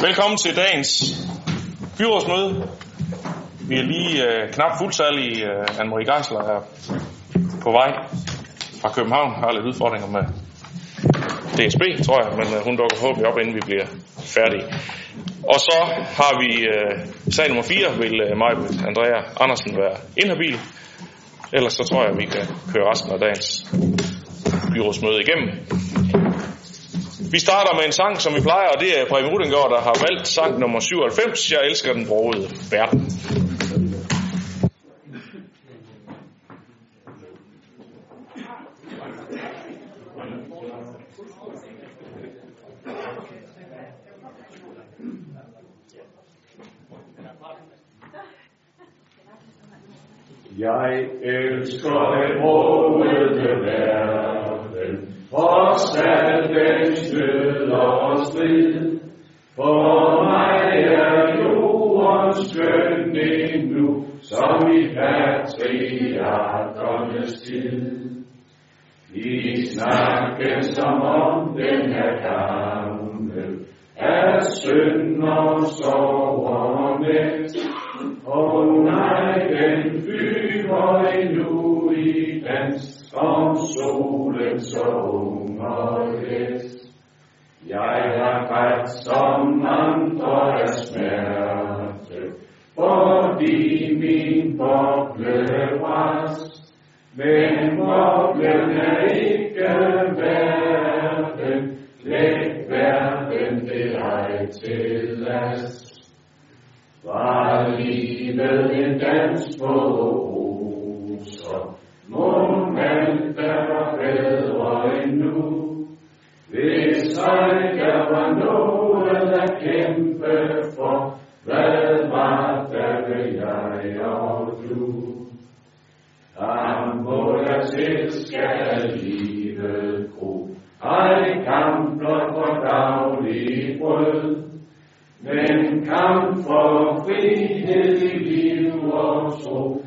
Velkommen til dagens byrådsmøde. Vi er lige øh, knap fuldtallige. Øh, Anne-Marie Geisler er på vej fra København. Har lidt udfordringer med DSB, tror jeg, men øh, hun dukker forhåbentlig op, inden vi bliver færdige. Og så har vi øh, sag nummer 4, vil øh, mig, Andrea Andersen være inhabil. Ellers så tror jeg, at vi kan køre resten af dagens byrådsmøde igennem. Vi starter med en sang, som vi plejer, og det er Preben Rudengård, der har valgt sang nummer 97. Jeg elsker den brogede verden. Jeg elsker den brogede verden, for den stød og strid. For mig er jordens skøn endnu, som i patriarkernes tid. I snakken som om den er gammel, er synd og sorg og net. Og nej, den flyver endnu i dans, om solen så ung og let. Jeg har grædt som andre af smerte, fordi min boble brast. Men boblen er ikke verden, læg verden det ej til last. Var livet en dans på roser, må bedre endnu. Hvis ej der var noget at kæmpe for, hvad var der ved jeg og du? Ham hvor jeg selv skal livet gro, ej kamp blot for daglig brød. Men kamp for frihed i liv og tro,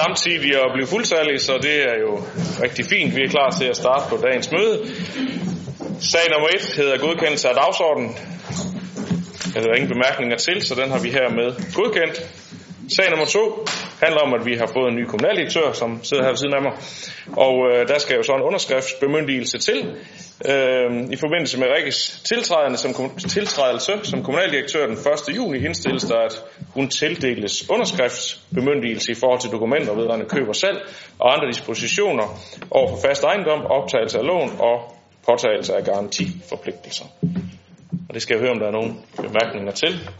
samtidig at blive fuldtallige, så det er jo rigtig fint. Vi er klar til at starte på dagens møde. Sag nummer 1 hedder godkendelse af dagsordenen. Der er ingen bemærkninger til, så den har vi hermed godkendt. Sag nummer 2 handler om, at vi har fået en ny kommunaldirektør, som sidder her ved siden af mig. Og øh, der skal jo så en underskriftsbemyndigelse til. Øh, I forbindelse med Rikkes tiltrædelse som, tiltrædelse som kommunaldirektør den 1. juni indstilles der, at hun tildeles underskriftsbemyndigelse i forhold til dokumenter vedrørende køb og salg og andre dispositioner over for fast ejendom, optagelse af lån og påtagelse af garantiforpligtelser. Og det skal jeg høre, om der er nogle bemærkninger til.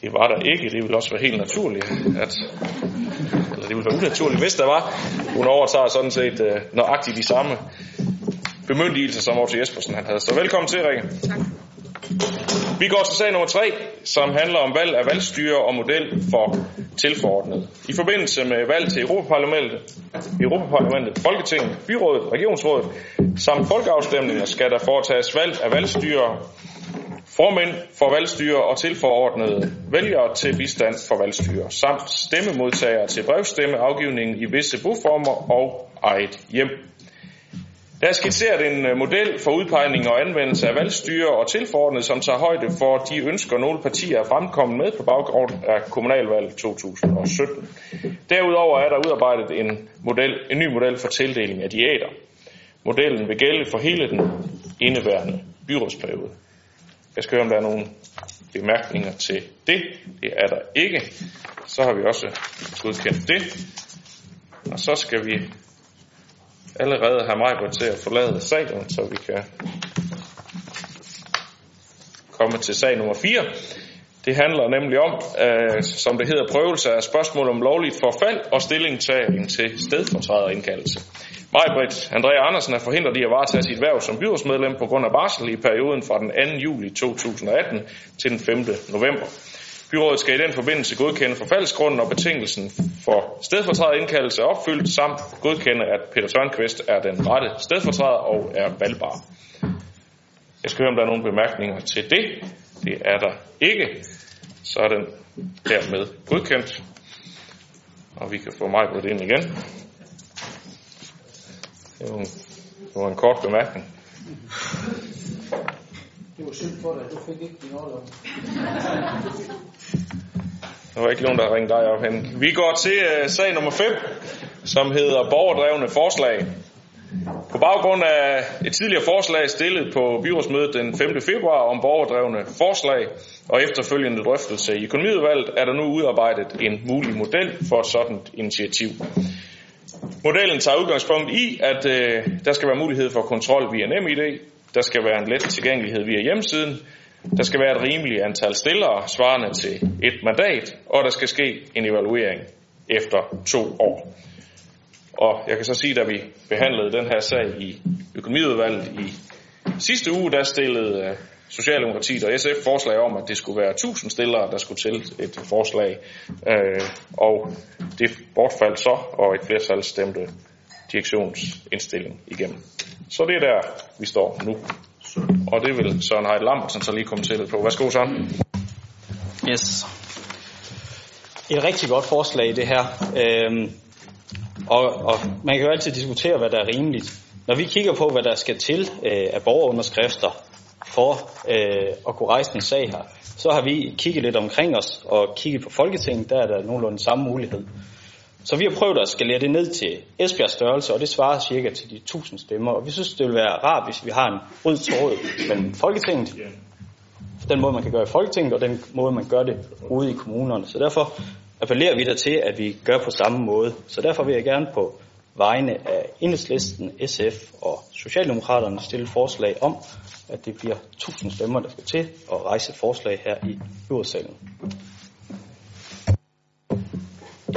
Det var der ikke. Det ville også være helt naturligt, at, eller det ville være unaturligt, hvis der var. Hun overtager sådan set uh, nøjagtigt de samme bemyndigelser, som Otto Jespersen han havde. Så velkommen til, Rikke. Tak. Vi går til sag nummer 3, som handler om valg af valgstyre og model for tilforordnet. I forbindelse med valg til Europaparlamentet, Europaparlamentet Folketinget, Byrådet, Regionsrådet samt folkeafstemninger skal der foretages valg af valgstyre formænd for valgstyre og tilforordnede vælgere til bistand for valgstyre, samt stemmemodtagere til brevstemmeafgivningen i visse boformer og eget hjem. Der er skitseret en øh, model for udpegning og anvendelse af valgstyre og tilforordnede, som tager højde for de ønsker, nogle partier er fremkommet med på baggrund af kommunalvalget 2017. Derudover er der udarbejdet en, model, en ny model for tildeling af diæter. Modellen vil gælde for hele den indeværende byrådsperiode. Jeg skal høre, om der er nogle bemærkninger til det. Det er der ikke. Så har vi også godkendt det. Og så skal vi allerede have mig til at forlade salen, så vi kan komme til sag nummer 4. Det handler nemlig om, øh, som det hedder, prøvelse af spørgsmål om lovligt forfald og stillingtagen til stedfortræderindkaldelse. Majbrit Andrea Andersen er forhindret i at varetage sit værv som byrådsmedlem på grund af barsel i perioden fra den 2. juli 2018 til den 5. november. Byrådet skal i den forbindelse godkende forfaldsgrunden og betingelsen for stedfortræder indkaldelse er opfyldt, samt godkende, at Peter Tørnqvist er den rette stedfortræder og er valgbar. Jeg skal høre, om der er nogle bemærkninger til det. Det er der ikke. Så er den dermed godkendt. Og vi kan få mig på det ind igen. Det var en, det var en kort bemærkning. Det var synd for dig, du fik ikke din overlov. Der var ikke nogen, der ringet dig op hen. Vi går til uh, sag nummer 5, som hedder borgerdrevne forslag. På baggrund af et tidligere forslag stillet på byrådsmødet den 5. februar om borgerdrevne forslag og efterfølgende drøftelse i økonomiudvalget, er der nu udarbejdet en mulig model for sådan et initiativ. Modellen tager udgangspunkt i, at øh, der skal være mulighed for kontrol via NemID, der skal være en let tilgængelighed via hjemmesiden, der skal være et rimeligt antal stillere svarende til et mandat, og der skal ske en evaluering efter to år. Og jeg kan så sige, da vi behandlede den her sag i økonomiudvalget i sidste uge, der stillede øh, Socialdemokratiet og SF forslag om, at det skulle være 1000 stillere, der skulle til et forslag. Øh, og det bortfaldt så, og et flertal stemte direktionsindstilling igennem. Så det er der, vi står nu. Og det vil Søren Heide Lambertsen så lige komme til lidt på. Værsgo, Søren. Yes. Et rigtig godt forslag, det her. Øhm, og, og man kan jo altid diskutere, hvad der er rimeligt. Når vi kigger på, hvad der skal til øh, af borgerunderskrifter for øh, at kunne rejse en sag her, så har vi kigget lidt omkring os og kigget på Folketinget, der er der nogenlunde samme mulighed. Så vi har prøvet at skalere det ned til Esbjergs størrelse, og det svarer cirka til de 1000 stemmer. Og vi synes, det vil være rart, hvis vi har en rød tråd mellem Folketinget, den måde, man kan gøre i Folketinget, og den måde, man gør det ude i kommunerne. Så derfor appellerer vi der til, at vi gør på samme måde. Så derfor vil jeg gerne på vegne af Enhedslisten, SF og Socialdemokraterne stille forslag om, at det bliver 1000 stemmer, der skal til at rejse et forslag her i byrådssalen.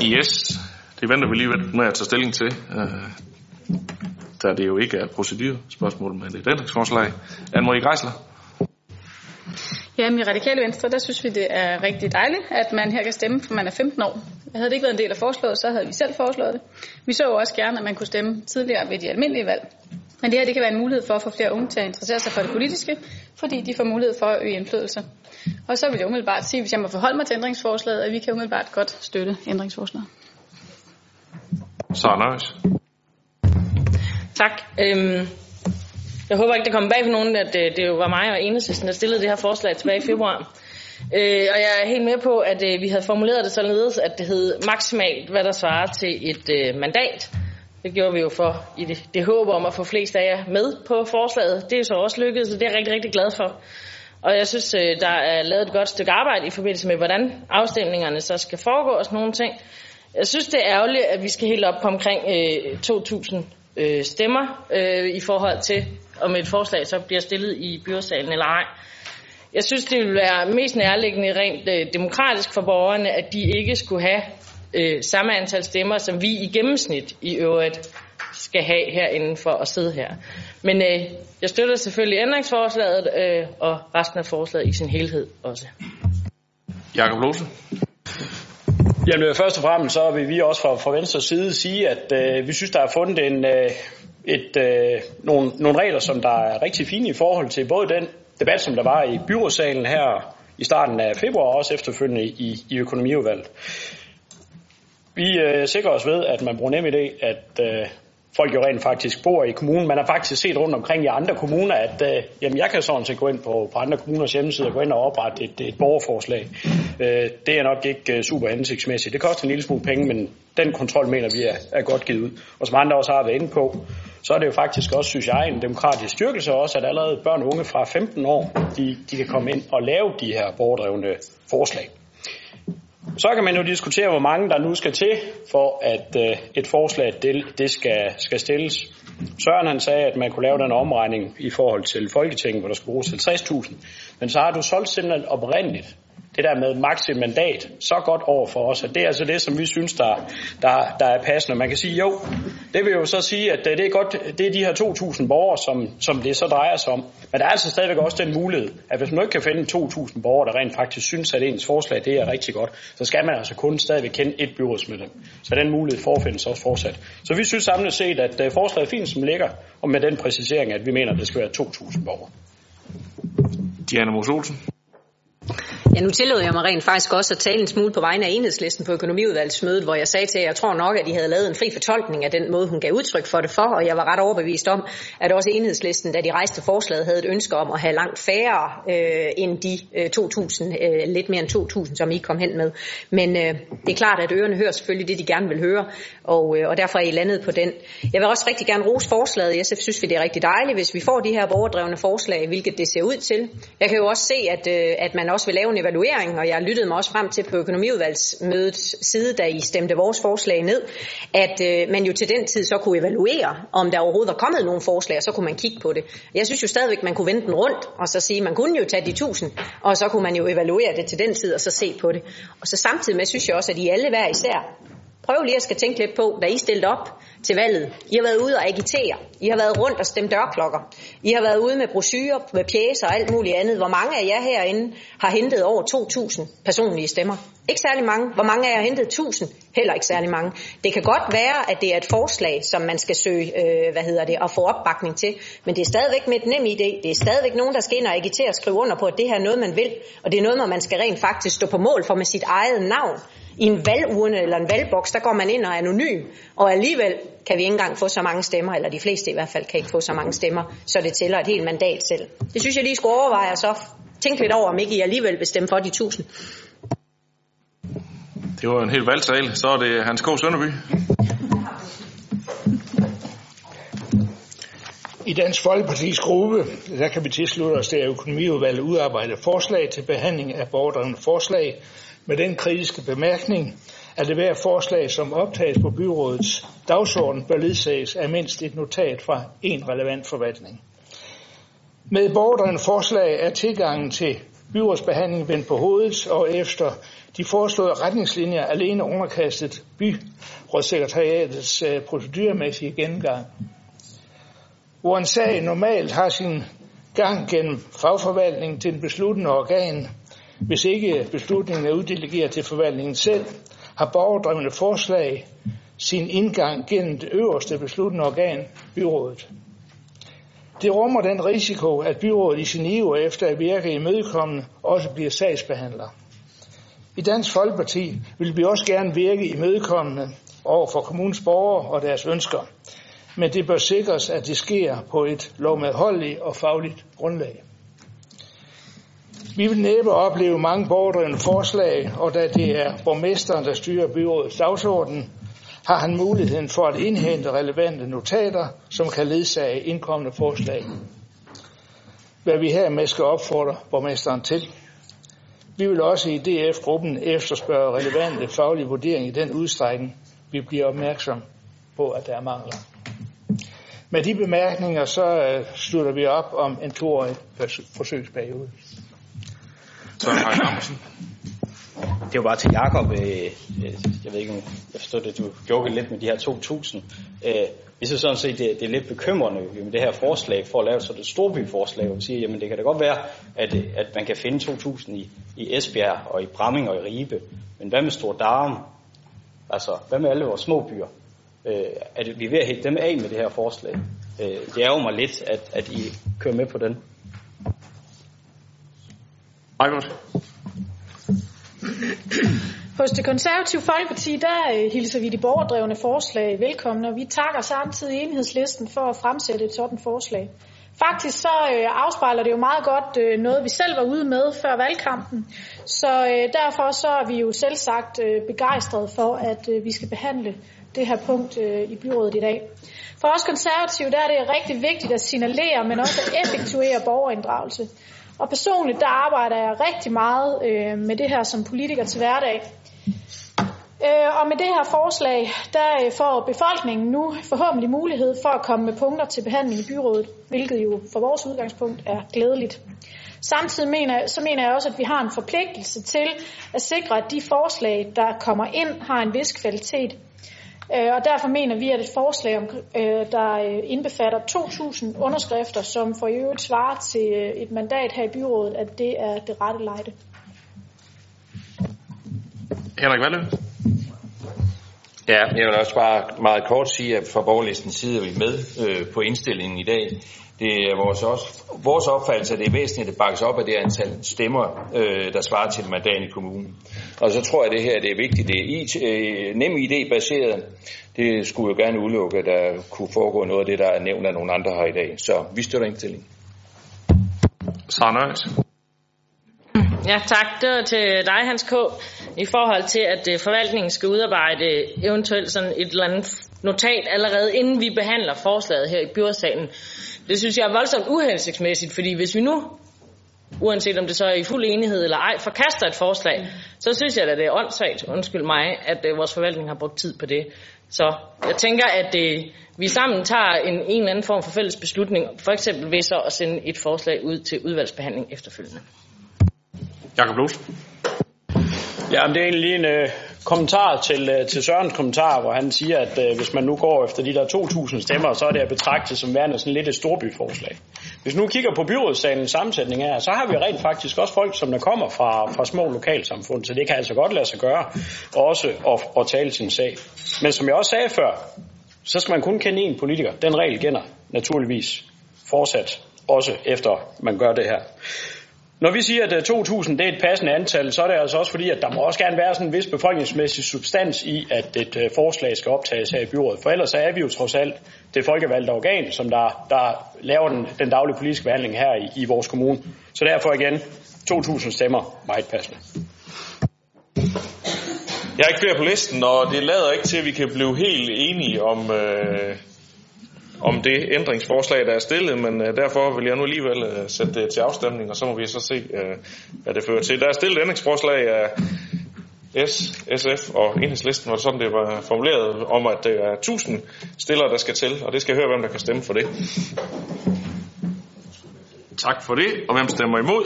Yes, det venter vi lige med at tage stilling til, øh, da det jo ikke er et procedurspørgsmål, men et ændringsforslag. Anne-Marie Greisler. Jamen i Radikale Venstre, der synes vi, det er rigtig dejligt, at man her kan stemme, for man er 15 år. Havde det ikke været en del af forslaget, så havde vi selv foreslået det. Vi så jo også gerne, at man kunne stemme tidligere ved de almindelige valg. Men det her det kan være en mulighed for at få flere unge til at interessere sig for det politiske, fordi de får mulighed for at øge indflydelse. Og så vil jeg umiddelbart sige, hvis jeg må forholde mig til ændringsforslaget, at vi kan umiddelbart godt støtte ændringsforslaget. Så Nøjes. Tak. Øhm, jeg håber ikke, det kommer bag på nogen, at det, det jo var mig og Enhedslisten, der stillede det her forslag tilbage i februar. Øh, og jeg er helt med på, at øh, vi havde formuleret det således, at det hed maksimalt, hvad der svarer til et øh, mandat. Det gjorde vi jo for i det, det håb om at få flest af jer med på forslaget. Det er så også lykkedes, så det er jeg rigtig, rigtig glad for. Og jeg synes, øh, der er lavet et godt stykke arbejde i forbindelse med, hvordan afstemningerne så skal foregå og sådan nogle ting. Jeg synes, det er ærgerligt, at vi skal helt op på omkring øh, 2.000 øh, stemmer øh, i forhold til, om et forslag så bliver stillet i byrådsalen eller ej. Jeg synes, det vil være mest nærliggende rent øh, demokratisk for borgerne, at de ikke skulle have øh, samme antal stemmer, som vi i gennemsnit i øvrigt skal have herinde for at sidde her. Men øh, jeg støtter selvfølgelig ændringsforslaget øh, og resten af forslaget i sin helhed også. Jakob Lose. Jamen først og fremmest så vil vi også fra, fra Venstres side sige, at øh, vi synes, der er fundet en, øh, et, øh, nogle, nogle regler, som der er rigtig fine i forhold til både den debat, som der var i byrådssalen her i starten af februar, og også efterfølgende i, i økonomiudvalget. Vi øh, sikrer os ved, at man bruger nem idé, at øh, folk jo rent faktisk bor i kommunen. Man har faktisk set rundt omkring i andre kommuner, at øh, jamen, jeg kan sådan set gå ind på, på andre kommuners hjemmeside og gå ind og oprette et, et borgerforslag. Øh, det er nok ikke øh, super hensigtsmæssigt. Det koster en lille smule penge, men den kontrol mener vi er, er godt givet ud. Og som andre også har været inde på, så er det jo faktisk også, synes jeg, en demokratisk styrkelse også, at allerede børn og unge fra 15 år, de, de kan komme ind og lave de her borgerdrevne forslag. Så kan man jo diskutere, hvor mange der nu skal til, for at øh, et forslag det, det skal, skal stilles. Søren han sagde, at man kunne lave den omregning i forhold til Folketinget, hvor der skulle bruges 50.000. Men så har du solgt simpelthen oprindeligt det der med maksimum mandat så godt over for os, at det er altså det, som vi synes, der, der, der er passende. Man kan sige, jo, det vil jo så sige, at øh, det er godt, det er de her 2.000 borgere, som, som det så drejer sig om. Men der er altså stadigvæk også den mulighed, at hvis man ikke kan finde 2.000 borgere, der rent faktisk synes, at ens forslag det er rigtig godt, så skal man altså kun stadigvæk kende et byrådsmedlem. Så den mulighed forfindes også fortsat. Så vi synes samlet set, at øh, forslaget er fint, som ligger, og med den præcisering, at vi mener, at det skal være 2.000 borgere. Diana Mos Olsen. Ja, nu tillod jeg mig rent faktisk også at tale en smule på vegne af enhedslisten på økonomiudvalgsmødet, hvor jeg sagde til, at jeg tror nok, at de havde lavet en fri fortolkning af den måde, hun gav udtryk for det for, og jeg var ret overbevist om, at også enhedslisten, da de rejste forslaget, havde et ønske om at have langt færre øh, end de øh, 2.000, øh, lidt mere end 2.000, som I kom hen med. Men øh, det er klart, at ørerne hører selvfølgelig det, de gerne vil høre, og, øh, og derfor er I landet på den. Jeg vil også rigtig gerne rose forslaget. Jeg synes vi, det er rigtig dejligt, hvis vi får de her borgerdrevne forslag, hvilket det ser ud til. Jeg kan jo også se, at, øh, at man også vil lave en evaluering, og jeg lyttede mig også frem til på økonomiudvalgsmødets side, da I stemte vores forslag ned, at øh, man jo til den tid så kunne evaluere, om der overhovedet var kommet nogle forslag, og så kunne man kigge på det. Jeg synes jo stadigvæk, man kunne vende den rundt, og så sige, man kunne jo tage de tusind, og så kunne man jo evaluere det til den tid, og så se på det. Og så samtidig med, synes jeg også, at I alle hver især Prøv lige at skal tænke lidt på, da I stillede op til valget. I har været ude og agitere. I har været rundt og stemt dørklokker. I har været ude med brochurer, med pjæser og alt muligt andet. Hvor mange af jer herinde har hentet over 2.000 personlige stemmer? Ikke særlig mange. Hvor mange af jer har hentet 1.000? Heller ikke særlig mange. Det kan godt være, at det er et forslag, som man skal søge, øh, hvad hedder det, at få opbakning til. Men det er stadigvæk med et nem idé. Det er stadigvæk nogen, der skal ind og agitere og skrive under på, at det her er noget, man vil. Og det er noget, man skal rent faktisk stå på mål for med sit eget navn i en valgurne eller en valgboks, der går man ind og er anonym, og alligevel kan vi ikke engang få så mange stemmer, eller de fleste i hvert fald kan ikke få så mange stemmer, så det tæller et helt mandat selv. Det synes jeg lige skulle overveje, og så tænke lidt over, om ikke I alligevel vil stemme for de tusind. Det var en helt valgtale. Så er det Hans K. Sønderby. I Dansk Folkepartis gruppe, der kan vi tilslutte os, det er økonomiudvalget udarbejdet forslag til behandling af borgerdrevne forslag, med den kritiske bemærkning, at det hver forslag, som optages på byrådets dagsorden, bør ledsages af mindst et notat fra en relevant forvaltning. Med borgerdrevne forslag er tilgangen til byrådsbehandling vendt på hovedet, og efter de foreslåede retningslinjer alene underkastet byrådssekretariatets øh, procedurmæssige gennemgang. Hvor en sag normalt har sin gang gennem fagforvaltningen til den besluttende organ, hvis ikke beslutningen er uddelegeret til forvaltningen selv, har borgerdrevne forslag sin indgang gennem det øverste besluttende organ, byrådet. Det rummer den risiko, at byrådet i sin iver efter at virke imødekommende også bliver sagsbehandler. I Dansk Folkeparti vil vi også gerne virke imødekommende over for kommunens borgere og deres ønsker, men det bør sikres, at det sker på et lovmedholdeligt og fagligt grundlag. Vi vil næppe opleve mange borgerdrevne forslag, og da det er borgmesteren, der styrer byrådets dagsorden, har han muligheden for at indhente relevante notater, som kan ledsage indkommende forslag. Hvad vi hermed skal opfordre borgmesteren til. Vi vil også i DF-gruppen efterspørge relevante faglige vurderinger i den udstrækning, vi bliver opmærksom på, at der er mangler. Med de bemærkninger, så øh, slutter vi op om en toårig forsøgsperiode. Søren Heine Amundsen. Det var bare til Jakob. Øh, øh, jeg ved ikke, om jeg forstod det, du jokede lidt med de her 2.000. Øh, vi synes sådan set, det, det er lidt bekymrende med det her forslag, for at lave sådan et storbyforslag, hvor vi siger, jamen det kan da godt være, at, at man kan finde 2.000 i, i Esbjerg og i Bramming og i Ribe. Men hvad med Stor Darm? Altså, hvad med alle vores små byer? Øh, at vi er ved at hætte dem af med det her forslag. Øh, det ærger mig lidt, at, at I kører med på den. Majbert. Hos det konservative Folkeparti, der øh, hilser vi de borgerdrevne forslag velkommen, og vi takker samtidig enhedslisten for at fremsætte et sådan forslag. Faktisk så øh, afspejler det jo meget godt øh, noget, vi selv var ude med før valgkampen. Så øh, derfor så er vi jo selv sagt øh, begejstrede for, at vi skal behandle det her punkt i byrådet i dag. For os konservative der er det rigtig vigtigt at signalere, men også at effektuere borgerinddragelse. Og personligt, der arbejder jeg rigtig meget øh, med det her som politiker til hverdag. Øh, og med det her forslag, der øh, får befolkningen nu forhåbentlig mulighed for at komme med punkter til behandling i byrådet, hvilket jo fra vores udgangspunkt er glædeligt. Samtidig mener, så mener jeg også, at vi har en forpligtelse til at sikre, at de forslag, der kommer ind, har en vis kvalitet. Øh, og derfor mener vi, at et forslag, der indbefatter 2.000 underskrifter, som for i øvrigt svarer til et mandat her i byrådet, at det er det rette lejde. Henrik Valle. Ja, jeg vil også bare meget kort sige, at fra borgerlistens side er vi med øh, på indstillingen i dag. Det er vores, også, vores opfattelse, at det er væsentligt, at det bakkes op af det antal stemmer, øh, der svarer til mandat i kommunen. Og så tror jeg, at det her det er vigtigt. Det er IT, øh, nem ID-baseret. Det skulle jo gerne udelukke, at der kunne foregå noget af det, der er nævnt af nogle andre her i dag. Så vi støtter indstillingen. Sara Ja, tak. Det var til dig, Hans K. I forhold til, at øh, forvaltningen skal udarbejde eventuelt sådan et eller andet notat allerede, inden vi behandler forslaget her i byrådssalen. Det synes jeg er voldsomt uhensigtsmæssigt, fordi hvis vi nu, uanset om det så er i fuld enighed eller ej, forkaster et forslag, så synes jeg, at det er åndssvagt, undskyld mig, at øh, vores forvaltning har brugt tid på det. Så jeg tænker, at øh, vi sammen tager en, en eller anden form for fælles beslutning, for eksempel ved så at sende et forslag ud til udvalgsbehandling efterfølgende. Jakob Lose. Ja, men det er egentlig lige en øh, kommentar til, øh, til Sørens kommentar, hvor han siger, at øh, hvis man nu går efter de der 2.000 stemmer, så er det at betragte som værende sådan lidt et storbyforslag. Hvis nu kigger på byrådssalens sammensætning her, så har vi rent faktisk også folk, som der kommer fra, fra små lokalsamfund, så det kan altså godt lade sig gøre også at, at tale sin sag. Men som jeg også sagde før, så skal man kun kende én politiker. Den regel gælder naturligvis fortsat, også efter man gør det her. Når vi siger, at øh, 2.000 det er et passende antal, så er det altså også fordi, at der må også gerne være sådan en vis befolkningsmæssig substans i, at et øh, forslag skal optages her i byrådet. For ellers er vi jo trods alt det folkevalgte organ, som der, der laver den, den daglige politiske behandling her i, i vores kommune. Så derfor igen, 2.000 stemmer, meget passende. Jeg er ikke flere på listen, og det lader ikke til, at vi kan blive helt enige om, øh, om det ændringsforslag, der er stillet, men øh, derfor vil jeg nu alligevel øh, sætte det til afstemning, og så må vi så se, øh, hvad det fører til. Der er stillet ændringsforslag af S, SF og Enhedslisten, var det sådan, det var formuleret, om at det er 1000 stillere, der skal til, og det skal høre, hvem der kan stemme for det. Tak for det, og hvem stemmer imod?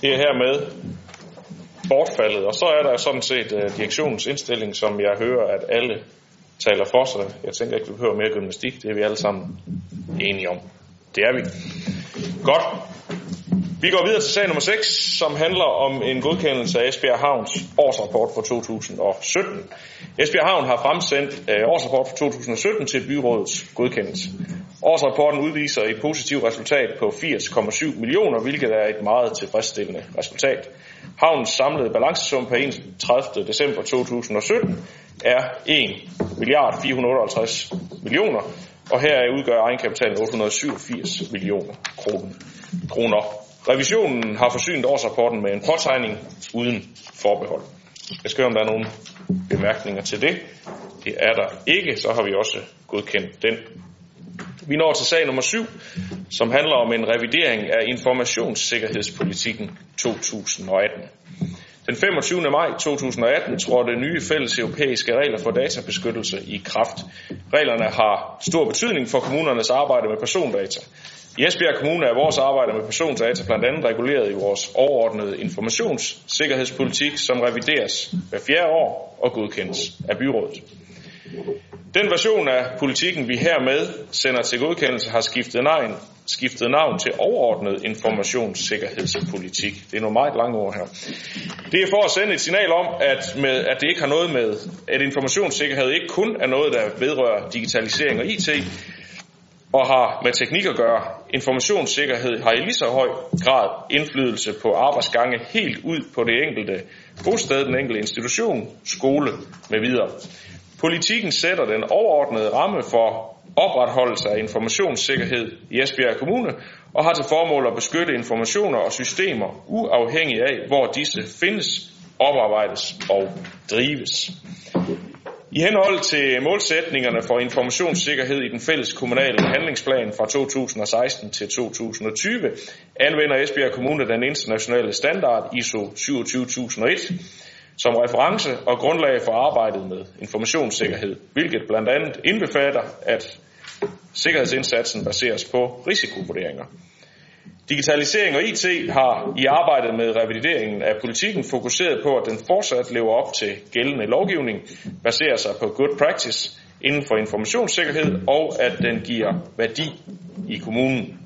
Det er hermed bortfaldet, og så er der sådan set uh, direktionens indstilling, som jeg hører, at alle taler for sig. Jeg tænker ikke, vi behøver mere gymnastik. Det er vi alle sammen enige om. Det er vi. Godt. Vi går videre til sag nummer 6, som handler om en godkendelse af Esbjerg Havns årsrapport for 2017. Esbjerg Havn har fremsendt øh, årsrapport for 2017 til byrådets godkendelse. Årsrapporten udviser et positivt resultat på 80,7 millioner, hvilket er et meget tilfredsstillende resultat. Havnens samlede balancesum per 31. december 2017 er 1 milliard 458 millioner, og her udgør egenkapitalen 887 millioner kroner. Revisionen har forsynet årsrapporten med en påtegning uden forbehold. Jeg skal høre, om der er nogle bemærkninger til det. Det er der ikke, så har vi også godkendt den. Vi når til sag nummer 7, som handler om en revidering af informationssikkerhedspolitikken 2018. Den 25. maj 2018 trådte nye fælles europæiske regler for databeskyttelse i kraft. Reglerne har stor betydning for kommunernes arbejde med persondata. I Esbjerg Kommune er vores arbejde med persondata blandt andet reguleret i vores overordnede informationssikkerhedspolitik, som revideres hver fjerde år og godkendes af byrådet. Den version af politikken, vi hermed sender til godkendelse, har skiftet navn, skiftet navn til overordnet informationssikkerhedspolitik. Det er nogle meget lange ord her. Det er for at sende et signal om, at, med, at det ikke har noget med, at informationssikkerhed ikke kun er noget, der vedrører digitalisering og IT, og har med teknik at gøre. Informationssikkerhed har i lige så høj grad indflydelse på arbejdsgange helt ud på det enkelte bosted, den enkelte institution, skole med videre. Politikken sætter den overordnede ramme for opretholdelse af informationssikkerhed i Esbjerg Kommune og har til formål at beskytte informationer og systemer uafhængig af, hvor disse findes, oparbejdes og drives. I henhold til målsætningerne for informationssikkerhed i den fælles kommunale handlingsplan fra 2016 til 2020 anvender Esbjerg Kommune den internationale standard ISO 27001 som reference og grundlag for arbejdet med informationssikkerhed, hvilket blandt andet indbefatter, at sikkerhedsindsatsen baseres på risikovurderinger. Digitalisering og IT har i arbejdet med revideringen af politikken fokuseret på, at den fortsat lever op til gældende lovgivning, baserer sig på good practice inden for informationssikkerhed, og at den giver værdi i kommunen.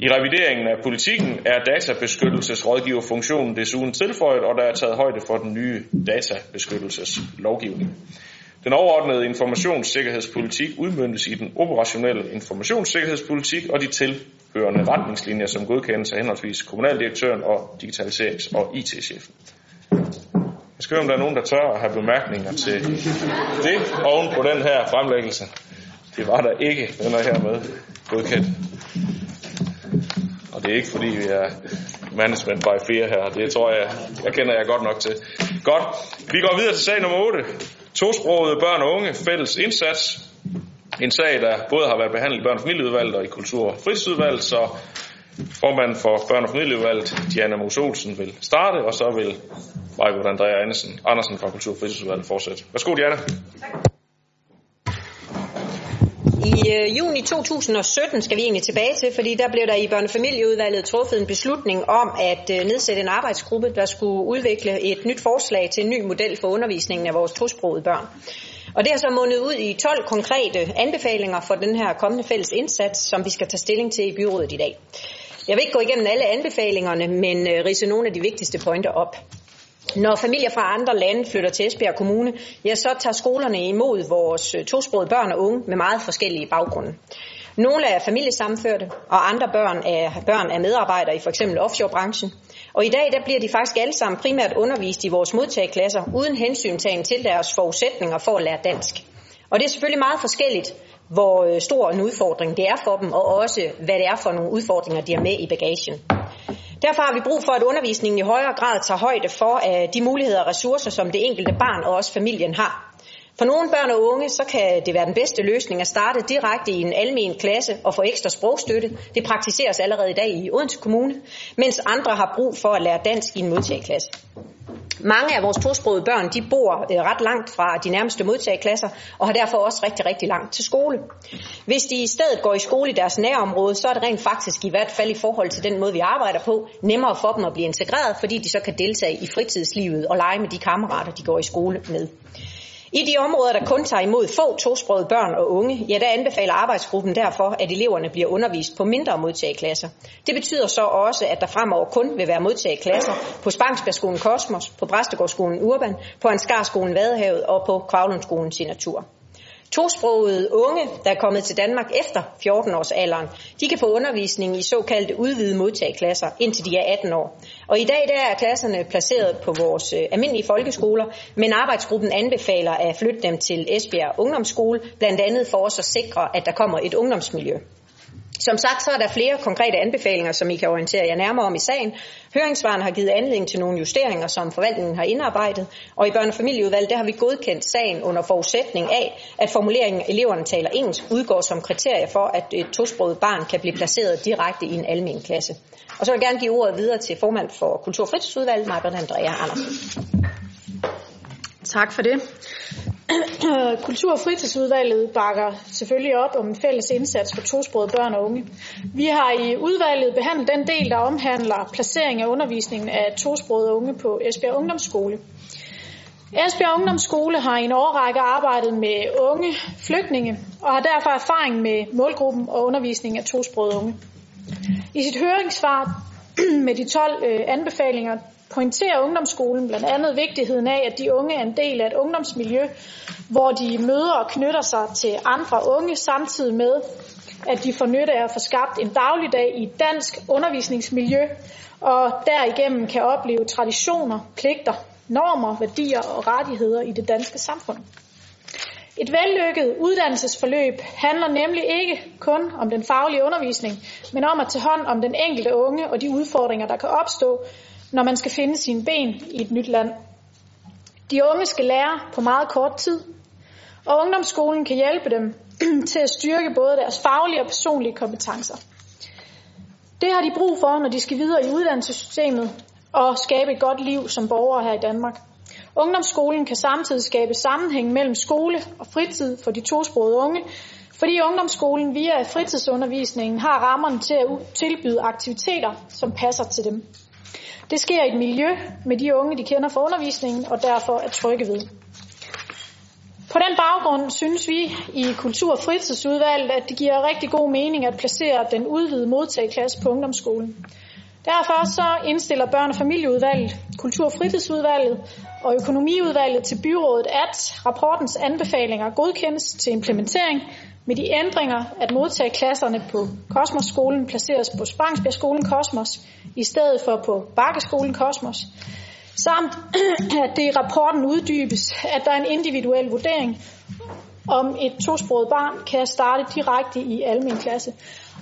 I revideringen af politikken er databeskyttelsesrådgiverfunktionen desuden tilføjet, og der er taget højde for den nye databeskyttelseslovgivning. Den overordnede informationssikkerhedspolitik udmyndtes i den operationelle informationssikkerhedspolitik og de tilhørende retningslinjer, som godkendes af henholdsvis kommunaldirektøren og digitaliserings- og IT-chefen. Jeg skal høre, om der er nogen, der tør at have bemærkninger til det oven på den her fremlæggelse. Det var der ikke, den er hermed godkendt. Og det er ikke fordi, vi er management by fear her. Det tror jeg, jeg kender jeg godt nok til. Godt. Vi går videre til sag nummer 8. Tosprogede børn og unge, fælles indsats. En sag, der både har været behandlet i børn- og familieudvalget og i kultur- og fritidsudvalget, så formand for børn- og familieudvalget, Diana Mos Olsen, vil starte, og så vil Michael Andrea Andersen, Andersen fra kultur- og fritidsudvalget fortsætte. Værsgo, Diana. Tak. I øh, juni 2017 skal vi egentlig tilbage til, fordi der blev der i børnefamilieudvalget truffet en beslutning om at øh, nedsætte en arbejdsgruppe, der skulle udvikle et nyt forslag til en ny model for undervisningen af vores tosprogede børn. Og det har så mundet ud i 12 konkrete anbefalinger for den her kommende fælles indsats, som vi skal tage stilling til i byrådet i dag. Jeg vil ikke gå igennem alle anbefalingerne, men øh, rise nogle af de vigtigste pointer op. Når familier fra andre lande flytter til Esbjerg Kommune, ja, så tager skolerne imod vores øh, tosprogede børn og unge med meget forskellige baggrunde. Nogle er familiesamførte, og andre børn er børn af medarbejdere i f.eks. offshorebranchen. Og i dag der bliver de faktisk alle sammen primært undervist i vores modtageklasser, uden hensyntagen til deres forudsætninger for at lære dansk. Og det er selvfølgelig meget forskelligt, hvor øh, stor en udfordring det er for dem, og også hvad det er for nogle udfordringer, de har med i bagagen. Derfor har vi brug for, at undervisningen i højere grad tager højde for uh, de muligheder og ressourcer, som det enkelte barn og også familien har. For nogle børn og unge, så kan det være den bedste løsning at starte direkte i en almen klasse og få ekstra sprogstøtte. Det praktiseres allerede i dag i Odense Kommune, mens andre har brug for at lære dansk i en modtageklasse. Mange af vores tosprogede børn, de bor øh, ret langt fra de nærmeste modtageklasser, og har derfor også rigtig, rigtig langt til skole. Hvis de i stedet går i skole i deres nærområde, så er det rent faktisk i hvert fald i forhold til den måde, vi arbejder på, nemmere for dem at blive integreret, fordi de så kan deltage i fritidslivet og lege med de kammerater, de går i skole med. I de områder, der kun tager imod få tosprogede børn og unge, ja, der anbefaler arbejdsgruppen derfor, at eleverne bliver undervist på mindre modtageklasser. Det betyder så også, at der fremover kun vil være modtageklasser på Spangsbergskolen Kosmos, på Præstegårdsskolen Urban, på Ansgarskolen Vadehavet og på Kvavlundskolen Signatur. Tosprogede unge, der er kommet til Danmark efter 14 års alderen, de kan få undervisning i såkaldte udvidede modtageklasser, indtil de er 18 år. Og i dag der er klasserne placeret på vores øh, almindelige folkeskoler, men arbejdsgruppen anbefaler at flytte dem til Esbjerg Ungdomsskole, blandt andet for også at sikre, at der kommer et ungdomsmiljø. Som sagt, så er der flere konkrete anbefalinger, som I kan orientere jer nærmere om i sagen. Høringsvaren har givet anledning til nogle justeringer, som forvaltningen har indarbejdet, og i børne- og familieudvalget der har vi godkendt sagen under forudsætning af, at formuleringen eleverne taler engelsk udgår som kriterie for, at et tosproget barn kan blive placeret direkte i en almen klasse. Og så vil jeg gerne give ordet videre til formand for Kultur- og fritidsudvalget, Marbert Andrea Andersen. Tak for det. Kultur- og fritidsudvalget bakker selvfølgelig op om en fælles indsats for tosprogede børn og unge. Vi har i udvalget behandlet den del, der omhandler placering af undervisningen af tosprogede unge på Esbjerg Ungdomsskole. Esbjerg Ungdomsskole har i en årrække arbejdet med unge flygtninge og har derfor erfaring med målgruppen og undervisning af tosprogede unge. I sit høringssvar med de 12 øh, anbefalinger pointerer ungdomsskolen blandt andet vigtigheden af, at de unge er en del af et ungdomsmiljø, hvor de møder og knytter sig til andre unge, samtidig med, at de får nytte af at få skabt en dagligdag i et dansk undervisningsmiljø, og derigennem kan opleve traditioner, pligter, normer, værdier og rettigheder i det danske samfund. Et vellykket uddannelsesforløb handler nemlig ikke kun om den faglige undervisning, men om at tage hånd om den enkelte unge og de udfordringer, der kan opstå, når man skal finde sine ben i et nyt land. De unge skal lære på meget kort tid, og ungdomsskolen kan hjælpe dem til at styrke både deres faglige og personlige kompetencer. Det har de brug for, når de skal videre i uddannelsessystemet, og skabe et godt liv som borgere her i Danmark. Ungdomsskolen kan samtidig skabe sammenhæng mellem skole og fritid for de tosprogede unge, fordi ungdomsskolen via fritidsundervisningen har rammerne til at tilbyde aktiviteter, som passer til dem. Det sker i et miljø med de unge, de kender fra undervisningen, og derfor er trygge ved. På den baggrund synes vi i Kultur- og Fritidsudvalget, at det giver rigtig god mening at placere den udvidede modtageklasse på ungdomsskolen. Derfor så indstiller børne- og familieudvalget, kultur- og fritidsudvalget og økonomiudvalget til byrådet, at rapportens anbefalinger godkendes til implementering med de ændringer, at modtageklasserne på Kosmos-skolen placeres på Spangsbjergskolen Kosmos i stedet for på Bakkeskolen Kosmos, samt at det i rapporten uddybes, at der er en individuel vurdering, om et tosproget barn kan starte direkte i almen klasse.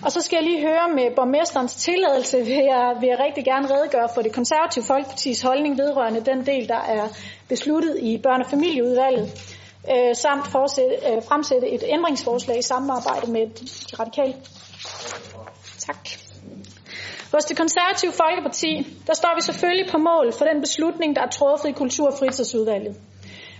Og så skal jeg lige høre med borgmesterens tilladelse, vil jeg, vil jeg rigtig gerne redegøre for det konservative Folkepartis holdning vedrørende den del, der er besluttet i børne- og familieudvalget, øh, samt forsætte, øh, fremsætte et ændringsforslag i samarbejde med de radikale. Tak. Hos det konservative Folkeparti, der står vi selvfølgelig på mål for den beslutning, der er truffet i Kultur- og Fritidsudvalget.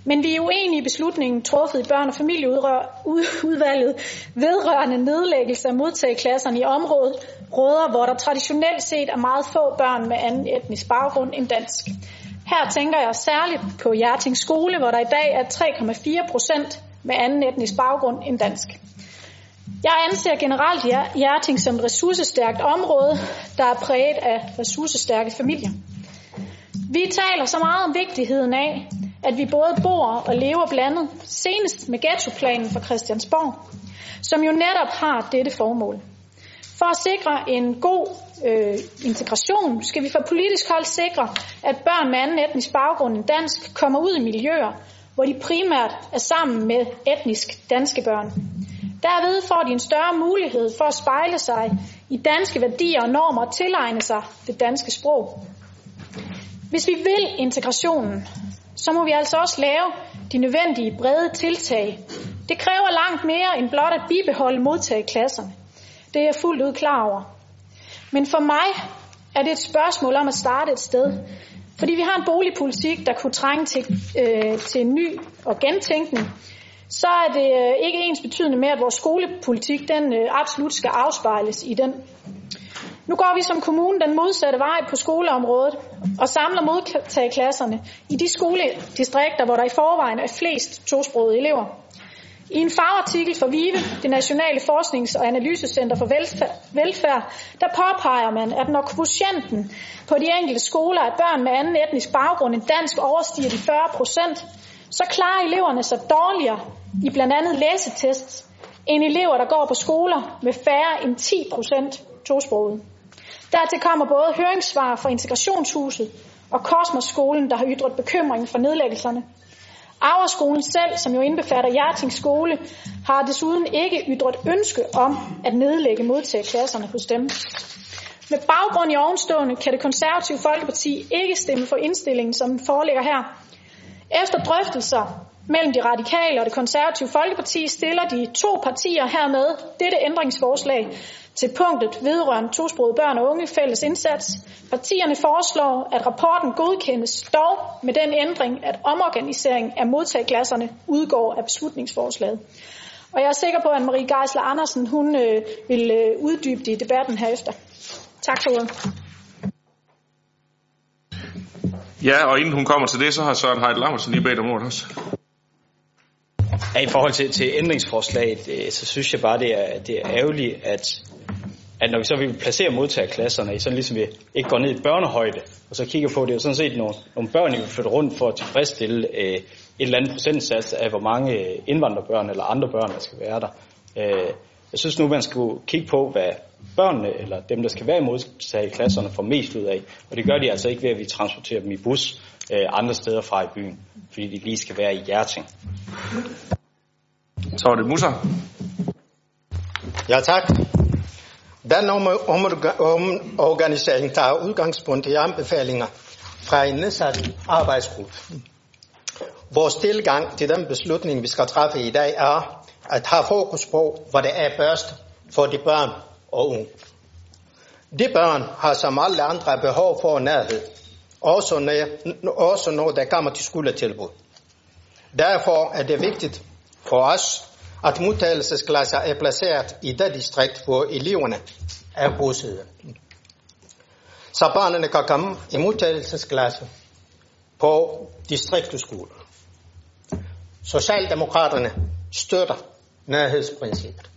Men vi er uenige i beslutningen truffet i børn- og familieudvalget vedrørende nedlæggelse af modtageklasserne i området, råder, hvor der traditionelt set er meget få børn med anden etnisk baggrund end dansk. Her tænker jeg særligt på Hjerting Skole, hvor der i dag er 3,4 procent med anden etnisk baggrund end dansk. Jeg anser generelt Hjerting som et ressourcestærkt område, der er præget af ressourcestærke familier. Vi taler så meget om vigtigheden af, at vi både bor og lever blandet, senest med ghettoplanen for Christiansborg, som jo netop har dette formål. For at sikre en god øh, integration skal vi fra politisk hold sikre, at børn med anden etnisk baggrund end dansk kommer ud i miljøer, hvor de primært er sammen med etnisk danske børn. Derved får de en større mulighed for at spejle sig i danske værdier og normer og tilegne sig det danske sprog. Hvis vi vil integrationen, så må vi altså også lave de nødvendige brede tiltag. Det kræver langt mere end blot at bibeholde modtageklasserne. Det er jeg fuldt ud klar over. Men for mig er det et spørgsmål om at starte et sted. Fordi vi har en boligpolitik, der kunne trænge til, øh, til en ny og gentænkning, så er det øh, ikke ens betydende med, at vores skolepolitik den øh, absolut skal afspejles i den. Nu går vi som kommune den modsatte vej på skoleområdet og samler modtageklasserne i de skoledistrikter, hvor der i forvejen er flest tosprogede elever. I en fagartikel for VIVE, det Nationale Forsknings- og Analysecenter for Velfærd, der påpeger man, at når kvotienten på de enkelte skoler af børn med anden etnisk baggrund end dansk overstiger de 40 procent, så klarer eleverne sig dårligere i blandt andet læsetests, end elever, der går på skoler med færre end 10 procent tosprogede. Dertil kommer både høringssvar fra Integrationshuset og Kosmos-skolen, der har ytret bekymring for nedlæggelserne. Averskolen selv, som jo indbefatter Hjerting skole, har desuden ikke ytret ønske om at nedlægge modtageklasserne hos dem. Med baggrund i ovenstående kan det konservative Folkeparti ikke stemme for indstillingen, som den foreligger her. Efter drøftelser mellem de radikale og det konservative Folkeparti stiller de to partier hermed dette ændringsforslag til punktet vedrørende tosprogede børn og unge fælles indsats. Partierne foreslår, at rapporten godkendes dog med den ændring, at omorganisering af modtageklasserne udgår af beslutningsforslaget. Og jeg er sikker på, at Marie Geisler Andersen hun, øh, vil øh, uddybe det i debatten herefter. Tak for ordet. Ja, og inden hun kommer til det, så har Søren Heidt Lammers lige bedt om ordet også. Ja, I forhold til, til ændringsforslaget, øh, så synes jeg bare, det er, det er ærgerligt, at, at når vi så vil placere modtagerklasserne, sådan ligesom vi ikke går ned i børnehøjde, og så kigger på, det er sådan set nogle, nogle børn, vi vil flytte rundt for at tilfredsstille øh, et eller andet procentsats af, hvor mange indvandrerbørn eller andre børn, der skal være der. Øh, jeg synes nu, man skulle kigge på, hvad børnene eller dem, der skal være i modtagerklasserne, får mest ud af. Og det gør de altså ikke ved, at vi transporterer dem i bus øh, andre steder fra i byen, fordi de lige skal være i Hjerting. Så er det Musa. Ja, tak. Den omorganisering tager udgangspunkt i anbefalinger fra en nedsat arbejdsgruppe. Vores tilgang til den beslutning, vi skal træffe i dag, er at have fokus på, hvad det er først for de børn og unge. De børn har som alle andre behov for nærhed. også når, også når der kommer til skoletilbud. Derfor er det vigtigt for os, at modtagelsesklasser er placeret i det distrikt, hvor eleverne er bosiddende. Så børnene kan komme i modtagelsesklasse på distriktskolen. Socialdemokraterne støtter nærhedsprincippet.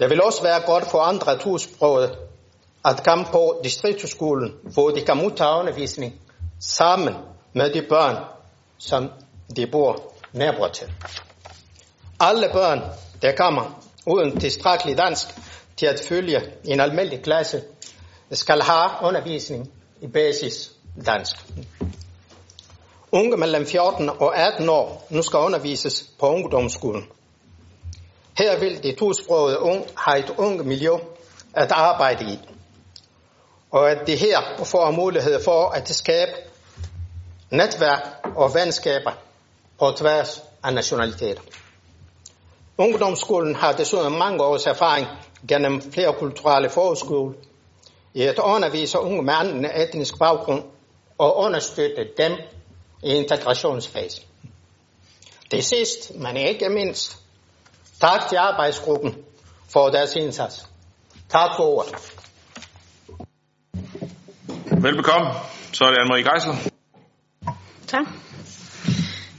Det vil også være godt for andre tosprogede at komme på distriktsskolen, hvor de kan modtage undervisning sammen med de børn, som de bor nærmere til. Alle børn, der kommer uden tilstrækkelig dansk til at følge en almindelig klasse, skal have undervisning i basis dansk. Unge mellem 14 og 18 år nu skal undervises på ungdomsskolen. Her vil de tosprogede unge have et unge miljø at arbejde i. Og at de her får mulighed for at skabe netværk og venskaber på tværs af nationaliteter. Ungdomsskolen har desuden mange års erfaring gennem flere kulturelle forskole i at undervise unge med anden etnisk baggrund og understøtte dem i integrationsfasen. Det sidst, men ikke mindst, tak til arbejdsgruppen for deres indsats. Tak for ordet. Velbekomme. Så er det Anne-Marie Geisler. Tak.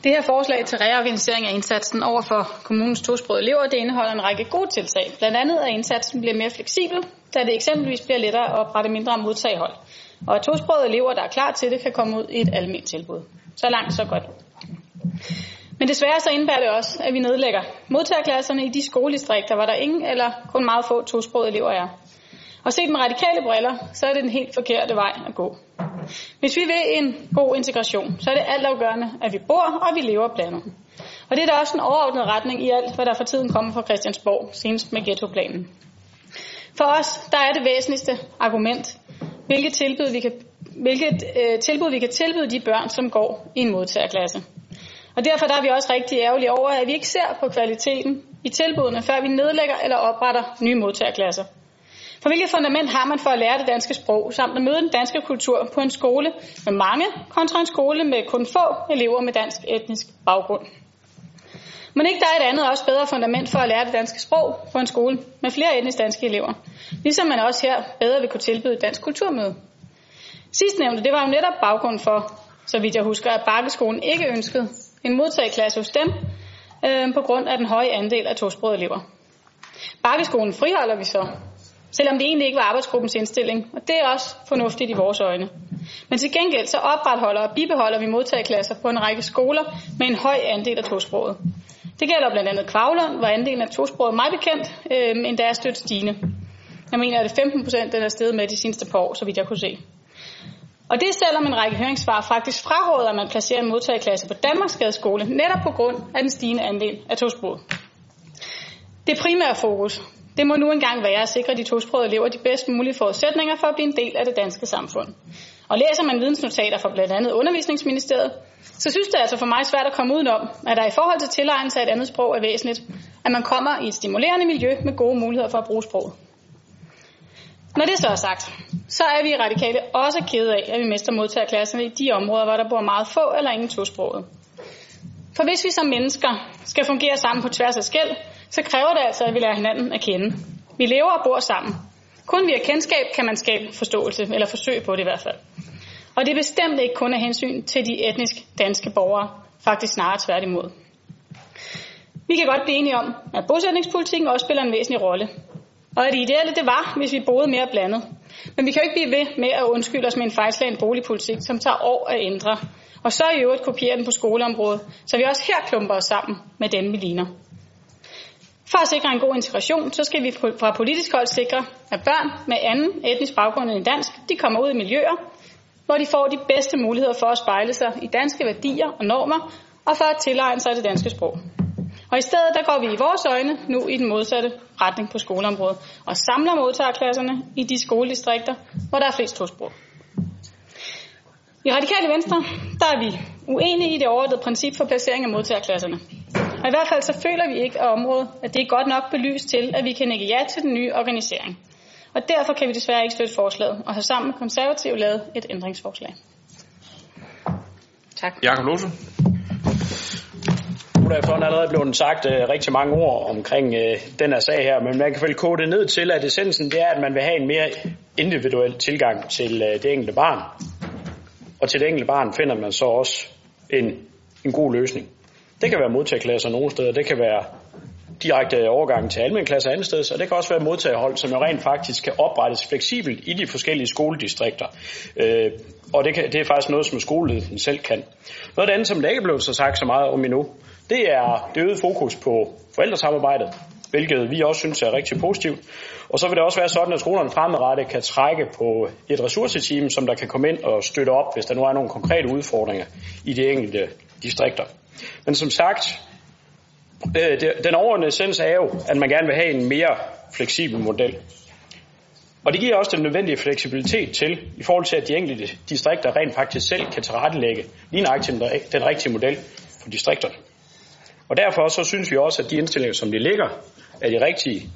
Det her forslag til reorganisering af indsatsen over for kommunens tosprogede elever, det indeholder en række gode tiltag. Blandt andet at indsatsen bliver mere fleksibel, da det eksempelvis bliver lettere at oprette mindre modtaghold. Og at tosprogede elever, der er klar til det, kan komme ud i et almindeligt tilbud. Så langt, så godt. Men desværre så indebærer det også, at vi nedlægger modtagerklasserne i de skoledistrikter, hvor der ingen eller kun meget få tosprogede elever er. Og set med radikale briller, så er det den helt forkerte vej at gå. Hvis vi vil en god integration, så er det altafgørende, at vi bor og vi lever blandet. Og det er da også en overordnet retning i alt, hvad der for tiden kommer fra Christiansborg, senest med ghettoplanen. For os, der er det væsentligste argument, hvilket tilbud vi kan, hvilket, øh, tilbud vi kan tilbyde de børn, som går i en modtagerklasse. Og derfor der er vi også rigtig ærgerlige over, at vi ikke ser på kvaliteten i tilbudene, før vi nedlægger eller opretter nye modtagerklasser. For hvilket fundament har man for at lære det danske sprog, samt at møde den danske kultur på en skole med mange, kontra en skole med kun få elever med dansk etnisk baggrund? Men ikke der er et andet også bedre fundament for at lære det danske sprog på en skole med flere etnisk danske elever. Ligesom man også her bedre vil kunne tilbyde dansk kulturmøde. Sidstnævnte, det var jo netop baggrund for, så vidt jeg husker, at Bakkeskolen ikke ønskede en modtageklasse hos dem, øh, på grund af den høje andel af tosprogede elever. Bakkeskolen friholder vi så, selvom det egentlig ikke var arbejdsgruppens indstilling, og det er også fornuftigt i vores øjne. Men til gengæld så opretholder og bibeholder vi modtageklasser på en række skoler med en høj andel af tosproget. Det gælder blandt andet Kvavlund, hvor andelen af tosproget meget bekendt, øh, endda er stødt stigende. Jeg mener, at det 15 procent, den er steget med de seneste par år, så vidt jeg kunne se. Og det selvom en række høringssvar faktisk fraråder, at man placerer en modtageklasse på Danmarks skole, netop på grund af den stigende andel af tosproget. Det primære fokus, det må nu engang være at sikre de tosprogede elever de bedst mulige forudsætninger for at blive en del af det danske samfund. Og læser man vidensnotater fra blandt andet Undervisningsministeriet, så synes det altså for mig svært at komme udenom, at der i forhold til tilegnelse af et andet sprog er væsentligt, at man kommer i et stimulerende miljø med gode muligheder for at bruge sproget. Når det så er sagt, så er vi i radikale også kede af, at vi mister modtagerklasserne i de områder, hvor der bor meget få eller ingen tosprogede. For hvis vi som mennesker skal fungere sammen på tværs af skæld, så kræver det altså, at vi lærer hinanden at kende. Vi lever og bor sammen. Kun via kendskab kan man skabe forståelse, eller forsøge på det i hvert fald. Og det er bestemt ikke kun af hensyn til de etnisk danske borgere, faktisk snarere tværtimod. Vi kan godt blive enige om, at bosætningspolitikken også spiller en væsentlig rolle. Og at det ideelle det var, hvis vi boede mere blandet. Men vi kan jo ikke blive ved med at undskylde os med en fejlslagen boligpolitik, som tager år at ændre. Og så i øvrigt kopiere den på skoleområdet, så vi også her klumper os sammen med dem, vi ligner. For at sikre en god integration, så skal vi fra politisk hold sikre, at børn med anden etnisk baggrund end dansk, de kommer ud i miljøer, hvor de får de bedste muligheder for at spejle sig i danske værdier og normer, og for at tilegne sig det danske sprog. Og i stedet der går vi i vores øjne nu i den modsatte retning på skoleområdet, og samler modtagerklasserne i de skoledistrikter, hvor der er flest tosprog. I Radikale Venstre, der er vi uenige i det overordnede princip for placering af modtagerklasserne. Og i hvert fald så føler vi ikke af området, at det er godt nok belyst til, at vi kan ikke ja til den nye organisering. Og derfor kan vi desværre ikke støtte forslaget, og har sammen med konservative lavet et ændringsforslag. Tak. Jakob Lose. Nu er der allerede blevet sagt uh, rigtig mange ord omkring uh, den her sag her, men man kan vel kode det ned til, at essensen det er, at man vil have en mere individuel tilgang til uh, det enkelte barn. Og til det enkelte barn finder man så også en, en god løsning. Det kan være modtagerklasser nogle steder, det kan være direkte overgang til almen klasse andet sted, og det kan også være modtagehold, som jo rent faktisk kan oprettes fleksibelt i de forskellige skoledistrikter. Øh, og det, kan, det er faktisk noget, som skoleledelsen selv kan. Noget andet, som der ikke er blevet så sagt så meget om endnu, det er det øget fokus på forældresamarbejdet, hvilket vi også synes er rigtig positivt. Og så vil det også være sådan, at skolerne fremadrettet kan trække på et ressourceteam, som der kan komme ind og støtte op, hvis der nu er nogle konkrete udfordringer i de enkelte distrikter. Men som sagt, øh, den overordnede essens er jo, at man gerne vil have en mere fleksibel model. Og det giver også den nødvendige fleksibilitet til, i forhold til at de enkelte distrikter rent faktisk selv kan tilrettelægge lige nøjagtigt den rigtige model for distrikterne. Og derfor så synes vi også, at de indstillinger, som de ligger, er de rigtige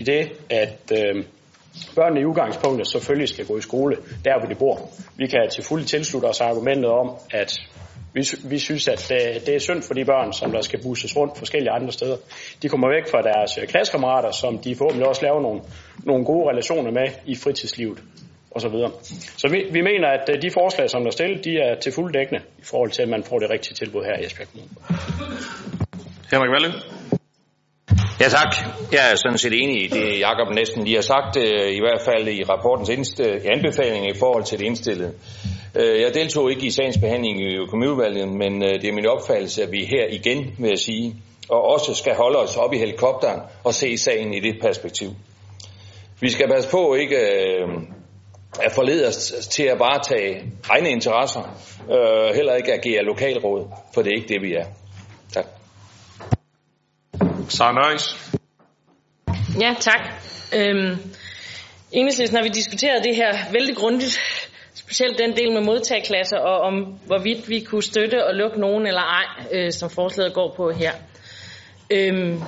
i det, at øh, børnene i udgangspunktet selvfølgelig skal gå i skole der, hvor de bor. Vi kan til fulde tilslutte os argumentet om, at vi, vi synes, at det, det er synd for de børn, som der skal busses rundt forskellige andre steder. De kommer væk fra deres øh, klassekammerater, som de forhåbentlig også laver nogle, nogle gode relationer med i fritidslivet osv. Så, så vi, vi mener, at øh, de forslag, som der er stillet, de er til fuld dækkende i forhold til, at man får det rigtige tilbud her i Esbjerg Kommune. Henrik Valle. Ja tak. Jeg er sådan set enig i det, Jakob næsten lige har sagt, øh, i hvert fald i rapportens anbefaling i forhold til det indstillede. Øh, jeg deltog ikke i sagens behandling i økonomiudvalget, men øh, det er min opfattelse, at vi her igen, vil jeg sige, og også skal holde os op i helikopteren og se sagen i det perspektiv. Vi skal passe på ikke at forlede os til at varetage egne interesser, heller ikke agere lokalråd, for det er ikke det, vi er. Tak. Ja, tak. Øhm, enhedslisten har vi diskuteret det her vældig grundigt, specielt den del med modtagklasser og om hvorvidt vi kunne støtte og lukke nogen eller ej, øh, som forslaget går på her. Øhm,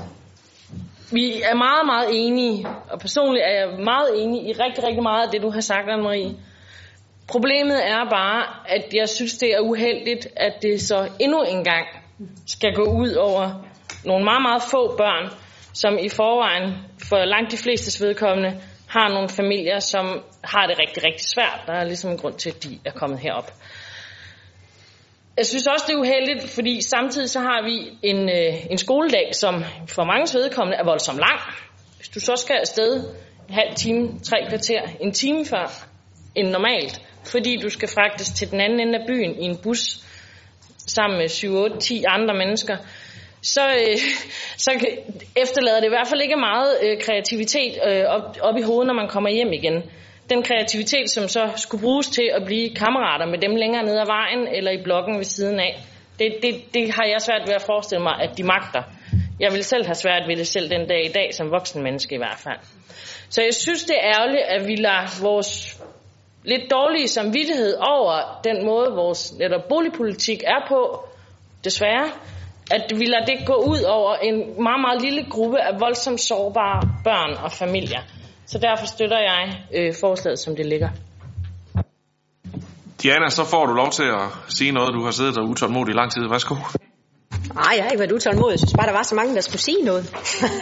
vi er meget, meget enige, og personligt er jeg meget enig i rigtig, rigtig meget af det, du har sagt, Anne-Marie. Problemet er bare, at jeg synes, det er uheldigt, at det så endnu en gang skal gå ud over nogle meget, meget få børn, som i forvejen for langt de fleste vedkommende har nogle familier, som har det rigtig, rigtig svært. Der er ligesom en grund til, at de er kommet herop. Jeg synes også, det er uheldigt, fordi samtidig så har vi en, øh, en skoledag, som for mange vedkommende er voldsomt lang. Hvis du så skal afsted en halv time, tre kvarter, en time før end normalt, fordi du skal fragtes til den anden ende af byen i en bus sammen med 7, 8, 10 andre mennesker, så, øh, så efterlader det i hvert fald ikke meget øh, kreativitet øh, op, op i hovedet, når man kommer hjem igen. Den kreativitet, som så skulle bruges til at blive kammerater med dem længere ned ad vejen eller i blokken ved siden af, det, det, det har jeg svært ved at forestille mig, at de magter. Jeg vil selv have svært ved det selv den dag i dag, som voksen menneske i hvert fald. Så jeg synes, det er ærgerligt, at vi lader vores lidt dårlige samvittighed over den måde, vores netop boligpolitik er på, desværre, at vi lader det gå ud over en meget, meget lille gruppe af voldsomt sårbare børn og familier. Så derfor støtter jeg øh, forslaget, som det ligger. Diana, så får du lov til at sige noget, du har siddet og utålmodig i lang tid. Værsgo. Nej, jeg har ikke været utålmodig. Jeg synes bare, der var så mange, der skulle sige noget.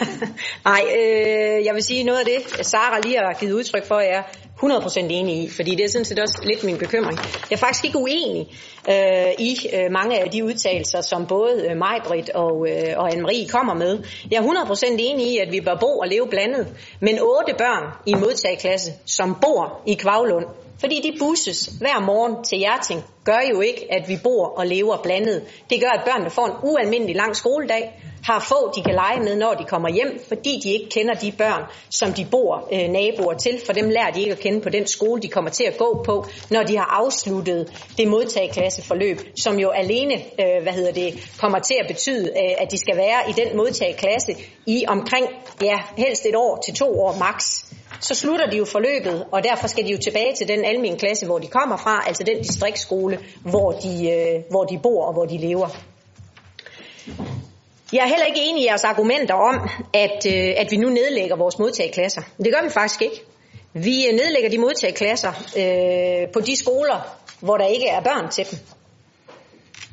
Nej, øh, jeg vil sige noget af det, Sara lige har givet udtryk for, er 100% enig i, fordi det er sådan set også lidt min bekymring. Jeg er faktisk ikke uenig øh, i øh, mange af de udtalelser, som både øh, Majbrit og, øh, og Anne-Marie kommer med. Jeg er 100% enig i, at vi bør bo og leve blandet, men otte børn i en modtageklasse, som bor i Kvavlund, fordi de busses hver morgen til Hjerting, gør jo ikke, at vi bor og lever blandet. Det gør, at børnene får en ualmindelig lang skoledag, har få, de kan lege med, når de kommer hjem, fordi de ikke kender de børn, som de bor øh, naboer til, for dem lærer de ikke at kende på den skole, de kommer til at gå på, når de har afsluttet det modtageklasseforløb, som jo alene øh, hvad hedder det, kommer til at betyde, øh, at de skal være i den modtageklasse i omkring, ja, helst et år til to år maks så slutter de jo forløbet, og derfor skal de jo tilbage til den almindelige klasse, hvor de kommer fra, altså den distriktsskole, hvor de, øh, hvor de bor og hvor de lever. Jeg er heller ikke enig i jeres argumenter om, at, øh, at vi nu nedlægger vores modtageklasser. Det gør vi faktisk ikke. Vi øh, nedlægger de modtageklasser øh, på de skoler, hvor der ikke er børn til dem.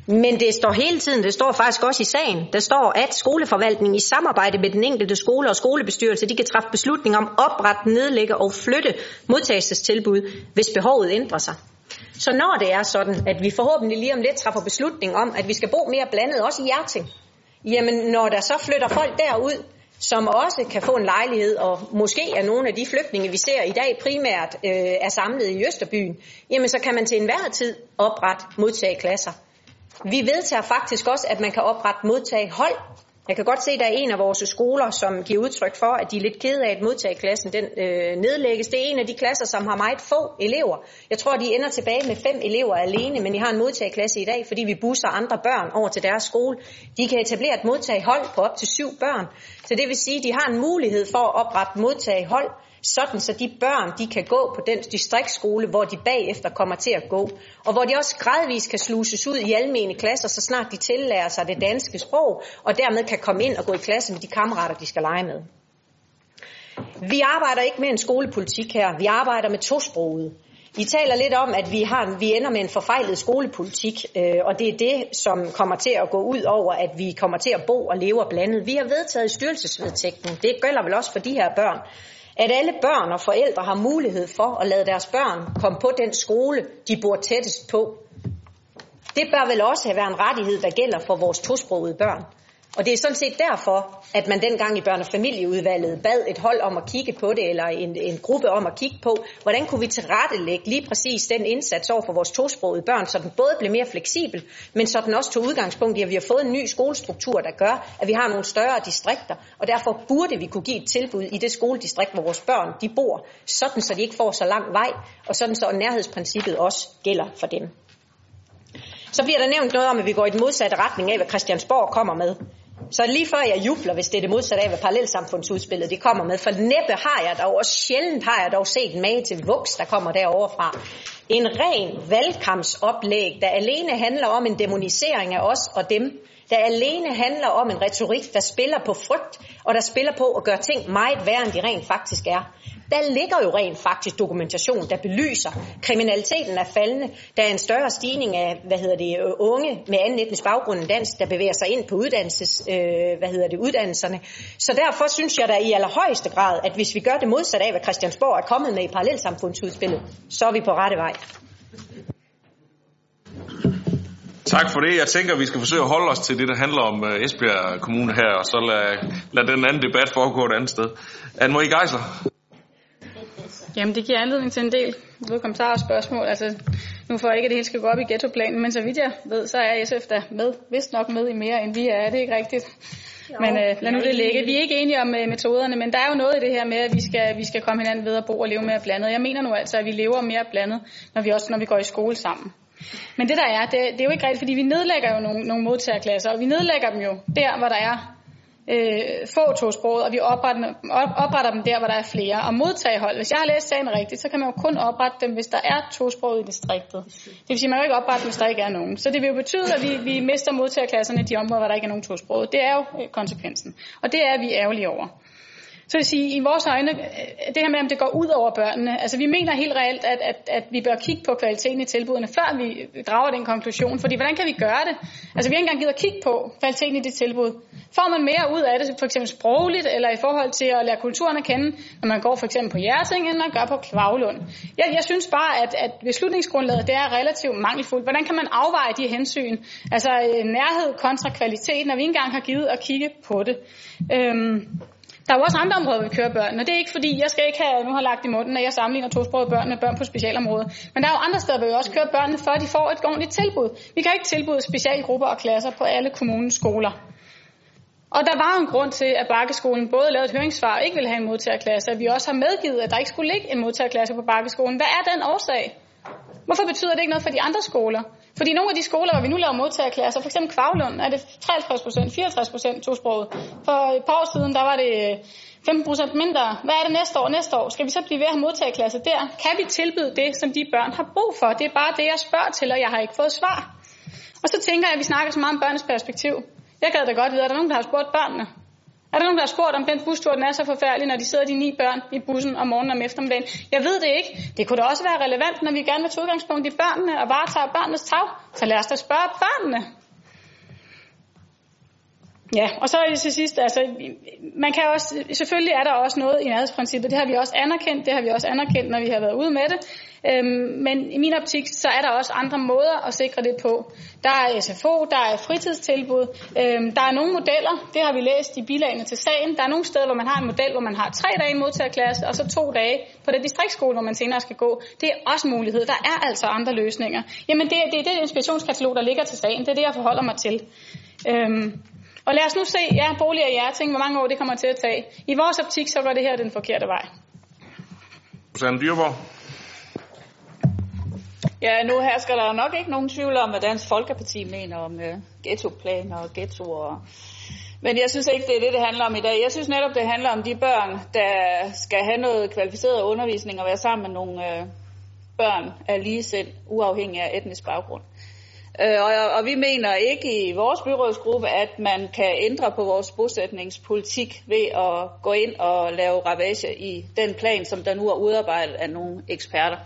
Men det står hele tiden, det står faktisk også i sagen, der står, at skoleforvaltningen i samarbejde med den enkelte skole og skolebestyrelse, de kan træffe beslutning om oprette, nedlægge og flytte modtagelsestilbud, hvis behovet ændrer sig. Så når det er sådan, at vi forhåbentlig lige om lidt træffer beslutning om, at vi skal bo mere blandet, også i Hjerting, jamen når der så flytter folk derud, som også kan få en lejlighed, og måske er nogle af de flygtninge, vi ser i dag primært øh, er samlet i Østerbyen, jamen så kan man til enhver tid oprette modtageklasser. Vi vedtager faktisk også, at man kan oprette modtagehold. Jeg kan godt se, at der er en af vores skoler, som giver udtryk for, at de er lidt kede af, at modtageklassen den, øh, nedlægges. Det er en af de klasser, som har meget få elever. Jeg tror, de ender tilbage med fem elever alene, men de har en modtageklasse i dag, fordi vi busser andre børn over til deres skole. De kan etablere et modtagehold på op til syv børn. Så det vil sige, at de har en mulighed for at oprette modtagehold, sådan så de børn de kan gå på den distriktsskole, hvor de bagefter kommer til at gå, og hvor de også gradvist kan sluses ud i almene klasser, så snart de tillærer sig det danske sprog, og dermed kan komme ind og gå i klasse med de kammerater, de skal lege med. Vi arbejder ikke med en skolepolitik her, vi arbejder med tosproget. I taler lidt om, at vi, har, vi ender med en forfejlet skolepolitik, øh, og det er det, som kommer til at gå ud over, at vi kommer til at bo og leve blandet. Vi har vedtaget i styrelsesvedtægten, det gælder vel også for de her børn, at alle børn og forældre har mulighed for at lade deres børn komme på den skole, de bor tættest på. Det bør vel også have været en rettighed, der gælder for vores tosprogede børn. Og det er sådan set derfor, at man dengang i børne- og familieudvalget bad et hold om at kigge på det, eller en, en gruppe om at kigge på, hvordan kunne vi tilrettelægge lige præcis den indsats over for vores tosprogede børn, så den både blev mere fleksibel, men så den også tog udgangspunkt i, at vi har fået en ny skolestruktur, der gør, at vi har nogle større distrikter, og derfor burde vi kunne give et tilbud i det skoledistrikt, hvor vores børn de bor, sådan så de ikke får så lang vej, og sådan så nærhedsprincippet også gælder for dem. Så bliver der nævnt noget om, at vi går i den modsatte retning af, hvad Christiansborg kommer med. Så lige før jeg jubler, hvis det er det modsatte af, hvad parallelsamfundsudspillet det kommer med. For næppe har jeg dog, og sjældent har jeg dog set mage til voks, der kommer derovre fra. En ren valgkampsoplæg, der alene handler om en demonisering af os og dem, der alene handler om en retorik, der spiller på frygt, og der spiller på at gøre ting meget værre, end de rent faktisk er. Der ligger jo rent faktisk dokumentation, der belyser, kriminaliteten er faldende. Der er en større stigning af hvad hedder det, unge med anden etnisk baggrund end dansk, der bevæger sig ind på uddannelses, øh, hvad hedder det, uddannelserne. Så derfor synes jeg da i allerhøjeste grad, at hvis vi gør det modsatte af, hvad Christiansborg er kommet med i parallelsamfundsudspillet, så er vi på rette vej. Tak for det. Jeg tænker, at vi skal forsøge at holde os til det, der handler om uh, Esbjerg Kommune her, og så lad, lad den anden debat foregå et andet sted. Anne-Marie Geisler. Jamen, det giver anledning til en del både kommentarer og spørgsmål. Altså, nu for ikke, at det hele skal gå op i ghettoplanen, men så vidt jeg ved, så er SF da med, vist nok med i mere, end vi er. Er det ikke rigtigt? Jo, men uh, lad nu det ligge. Vi er ikke enige om uh, metoderne, men der er jo noget i det her med, at vi skal, vi skal komme hinanden ved at bo og leve mere blandet. Jeg mener nu altså, at vi lever mere blandet, når vi også når vi går i skole sammen. Men det der er, det, det er jo ikke rigtigt, fordi vi nedlægger jo nogle, nogle modtagerklasser, og vi nedlægger dem jo der, hvor der er øh, få tosproget, og vi opretter, opretter dem der, hvor der er flere. Og modtagehold, hvis jeg har læst sagen rigtigt, så kan man jo kun oprette dem, hvis der er tosproget i distriktet. Det vil sige, man kan jo ikke oprette hvis der ikke er nogen. Så det vil jo betyde, at vi, vi mister modtagerklasserne i de områder, hvor der ikke er nogen tosproget. Det er jo øh, konsekvensen. Og det er vi ærgerlige over. Så vil sige, i vores øjne, øh, det her med, om det går ud over børnene, altså vi mener helt reelt, at, at, at vi bør kigge på kvaliteten i tilbudene, før vi drager den konklusion. Fordi hvordan kan vi gøre det? Altså vi har ikke engang givet at kigge på kvaliteten i det tilbud. Får man mere ud af det, for eksempel sprogligt, eller i forhold til at lære kulturen at kende, når man går for eksempel på Hjerting, end man gør på Kvavlund? Jeg, jeg synes bare, at, at beslutningsgrundlaget det er relativt mangelfuldt. Hvordan kan man afveje de hensyn? Altså øh, nærhed kontra kvalitet, når vi ikke engang har givet at kigge på det. Øhm, der er jo også andre områder, hvor vi kører børn, og det er ikke fordi, jeg skal ikke have, nu har lagt i munden, at jeg sammenligner tosprogede børn med børn på specialområdet. Men der er jo andre steder, hvor vi også kører børnene, før de får et ordentligt tilbud. Vi kan ikke tilbyde specialgrupper og klasser på alle kommunens skoler. Og der var en grund til, at Bakkeskolen både lavede et høringssvar og ikke ville have en modtagerklasse, at vi også har medgivet, at der ikke skulle ligge en modtagerklasse på Bakkeskolen. Hvad er den årsag? Hvorfor betyder det ikke noget for de andre skoler? Fordi nogle af de skoler, hvor vi nu laver modtagerklasser, f.eks. Kvavlund, er det 53 procent, 64 procent tosproget. For et par år siden, der var det øh, 15 procent mindre. Hvad er det næste år? Næste år skal vi så blive ved at have modtagerklasser der? Kan vi tilbyde det, som de børn har brug for? Det er bare det, jeg spørger til, og jeg har ikke fået svar. Og så tænker jeg, at vi snakker så meget om børnenes perspektiv. Jeg gad da godt vide, at der er nogen, der har spurgt børnene. Er der nogen, der har spurgt, om den bustur den er så forfærdelig, når de sidder de ni børn i bussen om morgenen og om eftermiddagen? Jeg ved det ikke. Det kunne da også være relevant, når vi gerne vil tage udgangspunkt i børnene og varetager børnenes tag. Så lad os da spørge børnene. Ja, og så til sidst, altså, man kan også, selvfølgelig er der også noget i nærhedsprincippet, det har vi også anerkendt, det har vi også anerkendt, når vi har været ude med det, øhm, men i min optik, så er der også andre måder at sikre det på. Der er SFO, der er fritidstilbud, øhm, der er nogle modeller, det har vi læst i bilagene til sagen, der er nogle steder, hvor man har en model, hvor man har tre dage i modtagerklasse, og så to dage på den distriktsskole, hvor man senere skal gå. Det er også en mulighed, der er altså andre løsninger. Jamen det, det er det inspirationskatalog, der ligger til sagen, det er det, jeg forholder mig til. Øhm, og lad os nu se, ja, boliger i Hjerting, hvor mange år det kommer til at tage. I vores optik, så går det her den forkerte vej. Susanne Dyrborg. Ja, nu her skal der nok ikke nogen tvivl om, hvad Dansk Folkeparti mener om uh, ghettoplaner og ghettoer. Men jeg synes ikke, det er det, det handler om i dag. Jeg synes netop, det handler om de børn, der skal have noget kvalificeret undervisning og være sammen med nogle uh, børn af lige selv, uafhængig af etnisk baggrund. Øh, og, og vi mener ikke i vores byrådsgruppe, at man kan ændre på vores bosætningspolitik ved at gå ind og lave ravage i den plan, som der nu er udarbejdet af nogle eksperter.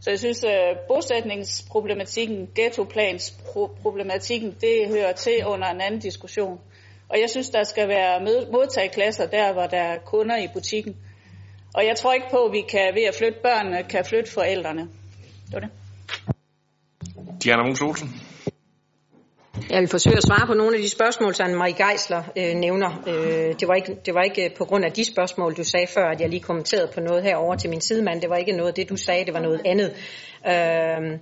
Så jeg synes, at bosætningsproblematikken, ghettoplansproblematikken, det hører til under en anden diskussion. Og jeg synes, der skal være modtageklasser der, hvor der er kunder i butikken. Og jeg tror ikke på, at vi kan ved at flytte børnene, kan flytte forældrene. Det var det. Diana Mus Olsen. Jeg vil forsøge at svare på nogle af de spørgsmål, som Marie Geisler øh, nævner. Øh, det, var ikke, det var ikke på grund af de spørgsmål, du sagde før, at jeg lige kommenterede på noget herover til min sidemand. Det var ikke noget af det, du sagde, det var noget andet. Øh,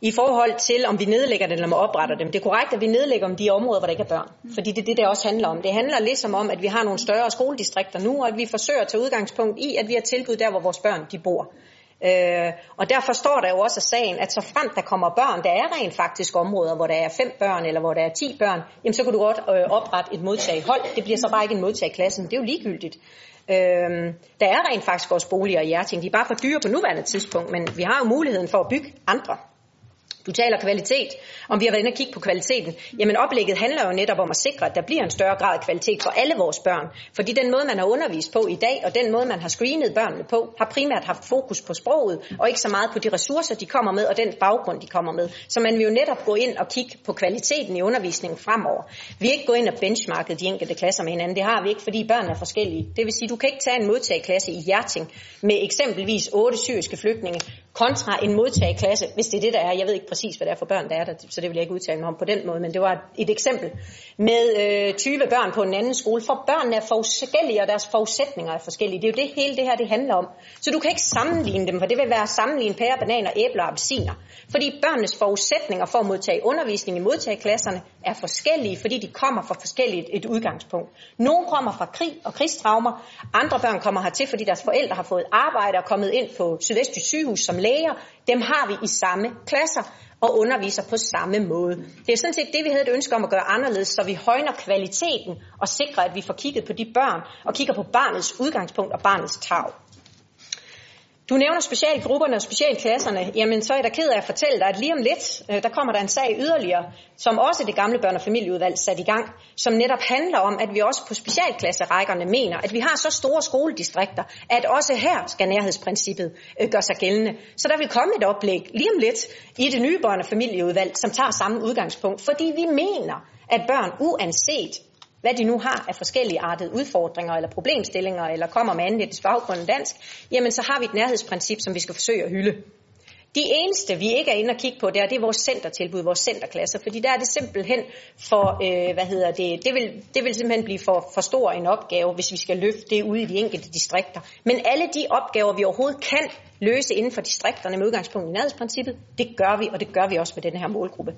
i forhold til, om vi nedlægger dem eller må opretter dem. Det er korrekt, at vi nedlægger om de områder, hvor der ikke er børn. Fordi det er det, det også handler om. Det handler ligesom om, at vi har nogle større skoledistrikter nu, og at vi forsøger at tage udgangspunkt i, at vi har tilbud der, hvor vores børn de bor. Øh, og derfor står der jo også af sagen, at så frem der kommer børn, der er rent faktisk områder, hvor der er fem børn, eller hvor der er ti børn, jamen så kan du godt øh, oprette et modtagehold. Det bliver så bare ikke en modtageklasse, men det er jo ligegyldigt. Øh, der er rent faktisk også boliger i Hjerting. De er bare for dyre på nuværende tidspunkt, men vi har jo muligheden for at bygge andre. Du taler kvalitet, om vi har været inde og kigge på kvaliteten. Jamen oplægget handler jo netop om at sikre, at der bliver en større grad af kvalitet for alle vores børn. Fordi den måde, man har undervist på i dag, og den måde, man har screenet børnene på, har primært haft fokus på sproget, og ikke så meget på de ressourcer, de kommer med, og den baggrund, de kommer med. Så man vil jo netop gå ind og kigge på kvaliteten i undervisningen fremover. Vi er ikke gå ind og benchmarke de enkelte klasser med hinanden. Det har vi ikke, fordi børn er forskellige. Det vil sige, du kan ikke tage en modtageklasse i Hjerting med eksempelvis otte syriske flygtninge, kontra en modtageklasse, hvis det er det, der er. Jeg ved ikke præcis, hvad det er for børn, der er der, så det vil jeg ikke udtale mig om på den måde, men det var et eksempel. Med øh, 20 børn på en anden skole, for børnene er forskellige, og deres forudsætninger er forskellige. Det er jo det hele det her, det handler om. Så du kan ikke sammenligne dem, for det vil være at sammenligne pære, bananer, æbler og appelsiner. Fordi børnenes forudsætninger for at modtage undervisning i modtageklasserne er forskellige, fordi de kommer fra forskelligt et udgangspunkt. Nogle kommer fra krig og krigstraumer, andre børn kommer hertil, fordi deres forældre har fået arbejde og kommet ind på Sydvestjysk sygehus som læger. Dem har vi i samme klasser og underviser på samme måde. Det er sådan set det, vi havde et ønske om at gøre anderledes, så vi højner kvaliteten og sikrer, at vi får kigget på de børn og kigger på barnets udgangspunkt og barnets tag. Du nævner specialgrupperne og specialklasserne. Jamen, så er jeg da ked af at fortælle dig, at lige om lidt, øh, der kommer der en sag yderligere, som også det gamle børne- og familieudvalg sat i gang, som netop handler om, at vi også på specialklasserækkerne mener, at vi har så store skoledistrikter, at også her skal nærhedsprincippet øh, gøre sig gældende. Så der vil komme et oplæg lige om lidt i det nye børne- og familieudvalg, som tager samme udgangspunkt, fordi vi mener, at børn uanset hvad de nu har af forskellige artede udfordringer eller problemstillinger, eller kommer med anden etnisk baggrund end dansk, jamen så har vi et nærhedsprincip, som vi skal forsøge at hylde. De eneste, vi ikke er inde og kigge på, det er, det er vores centertilbud, vores centerklasser, fordi der er det simpelthen for, øh, hvad hedder det, det vil, det vil simpelthen blive for, for stor en opgave, hvis vi skal løfte det ude i de enkelte distrikter. Men alle de opgaver, vi overhovedet kan løse inden for distrikterne med udgangspunkt i nærhedsprincippet, det gør vi, og det gør vi også med den her målgruppe.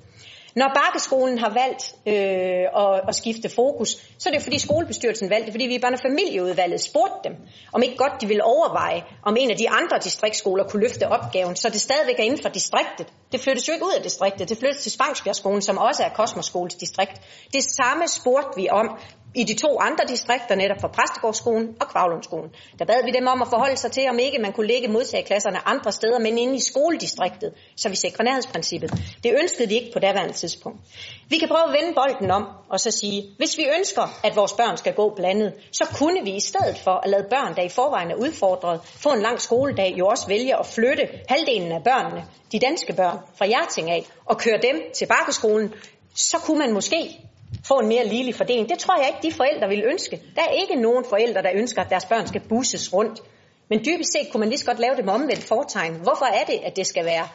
Når Bakkeskolen har valgt øh, at, at skifte fokus, så er det fordi skolebestyrelsen valgte det, fordi vi i børne- og familieudvalget spurgte dem, om ikke godt de ville overveje, om en af de andre distriktsskoler kunne løfte opgaven, så det stadigvæk er inden for distriktet. Det flyttes jo ikke ud af distriktet, det flyttes til Spangsbjergskolen, som også er Kosmoskoles distrikt. Det samme spurgte vi om i de to andre distrikter, netop for Præstegårdsskolen og Kvavlundskolen. Der bad vi dem om at forholde sig til, om ikke man kunne lægge modtageklasserne andre steder, men inde i skoledistriktet, så vi sikrer nærhedsprincippet. Det ønskede de ikke på daværende tidspunkt. Vi kan prøve at vende bolden om og så sige, hvis vi ønsker, at vores børn skal gå blandet, så kunne vi i stedet for at lade børn, der i forvejen er udfordret, få en lang skoledag, jo også vælge at flytte halvdelen af børnene, de danske børn, fra Hjerting af, og køre dem til Bakkeskolen, så kunne man måske få en mere ligelig fordeling. Det tror jeg ikke, de forældre vil ønske. Der er ikke nogen forældre, der ønsker, at deres børn skal busses rundt. Men dybest set kunne man lige så godt lave det med omvendt fortegn. Hvorfor er det, at det skal være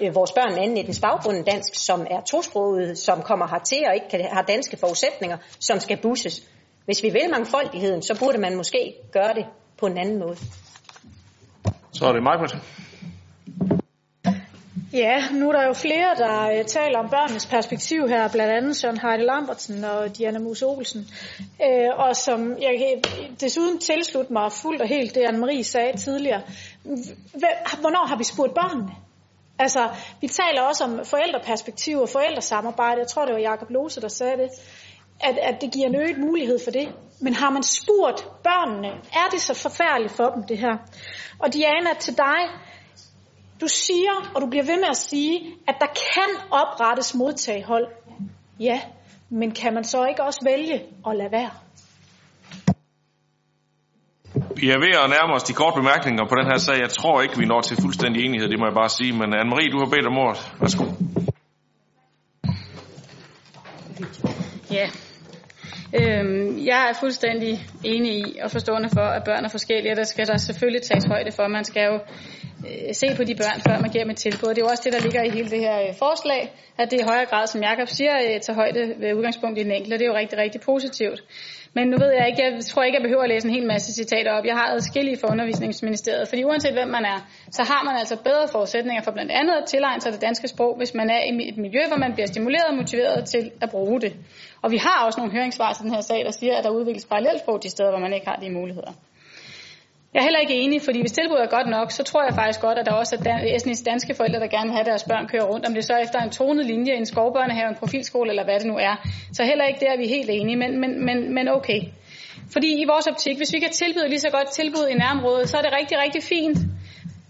øh, vores børn med anden etnisk baggrund dansk, som er tosproget, som kommer hertil og ikke kan, har danske forudsætninger, som skal busses. Hvis vi vil mangfoldigheden, så burde man måske gøre det på en anden måde. Så er det mig, Ja, nu er der jo flere, der uh, taler om børnenes perspektiv her, blandt andet Søren Heide Lambertsen og Diana Muse Olsen. Uh, og som jeg kan desuden tilslutte mig fuldt og helt det, Anne-Marie sagde tidligere. Hvornår har vi spurgt børnene? Altså, vi taler også om forældreperspektiv og forældresamarbejde. Jeg tror, det var Jakob Lose, der sagde det. At, at det giver en øget mulighed for det. Men har man spurgt børnene, er det så forfærdeligt for dem, det her? Og Diana, til dig, du siger, og du bliver ved med at sige, at der kan oprettes modtagehold. Ja, men kan man så ikke også vælge at lade være? Vi er ved at nærme os de korte bemærkninger på den her sag. Jeg tror ikke, vi når til fuldstændig enighed, det må jeg bare sige. Men Anne-Marie, du har bedt om ordet. Værsgo. Ja, Øhm, jeg er fuldstændig enig i og forstående for, at børn er forskellige, og der skal der selvfølgelig tages højde for. Man skal jo øh, se på de børn, før man giver dem et tilbud. Det er jo også det, der ligger i hele det her øh, forslag, at det i højere grad, som Jakob siger, øh, tager højde ved udgangspunkt i den enkelte. Det er jo rigtig, rigtig positivt. Men nu ved jeg ikke, jeg tror ikke, jeg behøver at læse en hel masse citater op. Jeg har adskillige for undervisningsministeriet, fordi uanset hvem man er, så har man altså bedre forudsætninger for blandt andet at tilegne sig det danske sprog, hvis man er i et miljø, hvor man bliver stimuleret og motiveret til at bruge det. Og vi har også nogle høringssvar til den her sag, der siger, at der udvikles parallelsprog de steder, hvor man ikke har de muligheder. Jeg er heller ikke enig, fordi hvis tilbuddet er godt nok, så tror jeg faktisk godt, at der også er etnisk danske forældre, der gerne vil have deres børn køre rundt, om det så er efter en tonet linje, en skovbørnehave, en profilskole eller hvad det nu er. Så heller ikke der er vi helt enige, men, men, men, men okay. Fordi i vores optik, hvis vi kan tilbyde lige så godt tilbud i nærområdet, så er det rigtig, rigtig fint.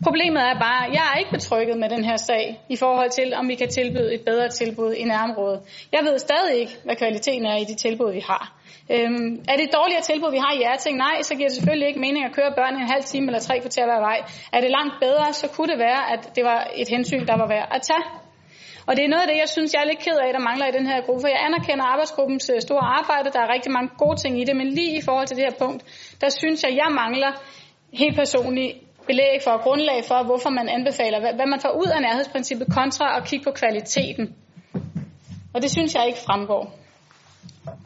Problemet er bare, at jeg er ikke betrykket med den her sag i forhold til, om vi kan tilbyde et bedre tilbud i nærområdet. Jeg ved stadig ikke, hvad kvaliteten er i de tilbud, vi har. Øhm, er det et dårligere tilbud, vi har i Hjerting? Nej, så giver det selvfølgelig ikke mening at køre børn en halv time eller tre kvarter hver vej. Er det langt bedre, så kunne det være, at det var et hensyn, der var værd at tage. Og det er noget af det, jeg synes, jeg er lidt ked af, der mangler i den her gruppe. For jeg anerkender arbejdsgruppens øh, store arbejde. Der er rigtig mange gode ting i det. Men lige i forhold til det her punkt, der synes jeg, jeg mangler helt personligt belæg for og grundlag for, hvorfor man anbefaler, hvad, man får ud af nærhedsprincippet kontra at kigge på kvaliteten. Og det synes jeg ikke fremgår.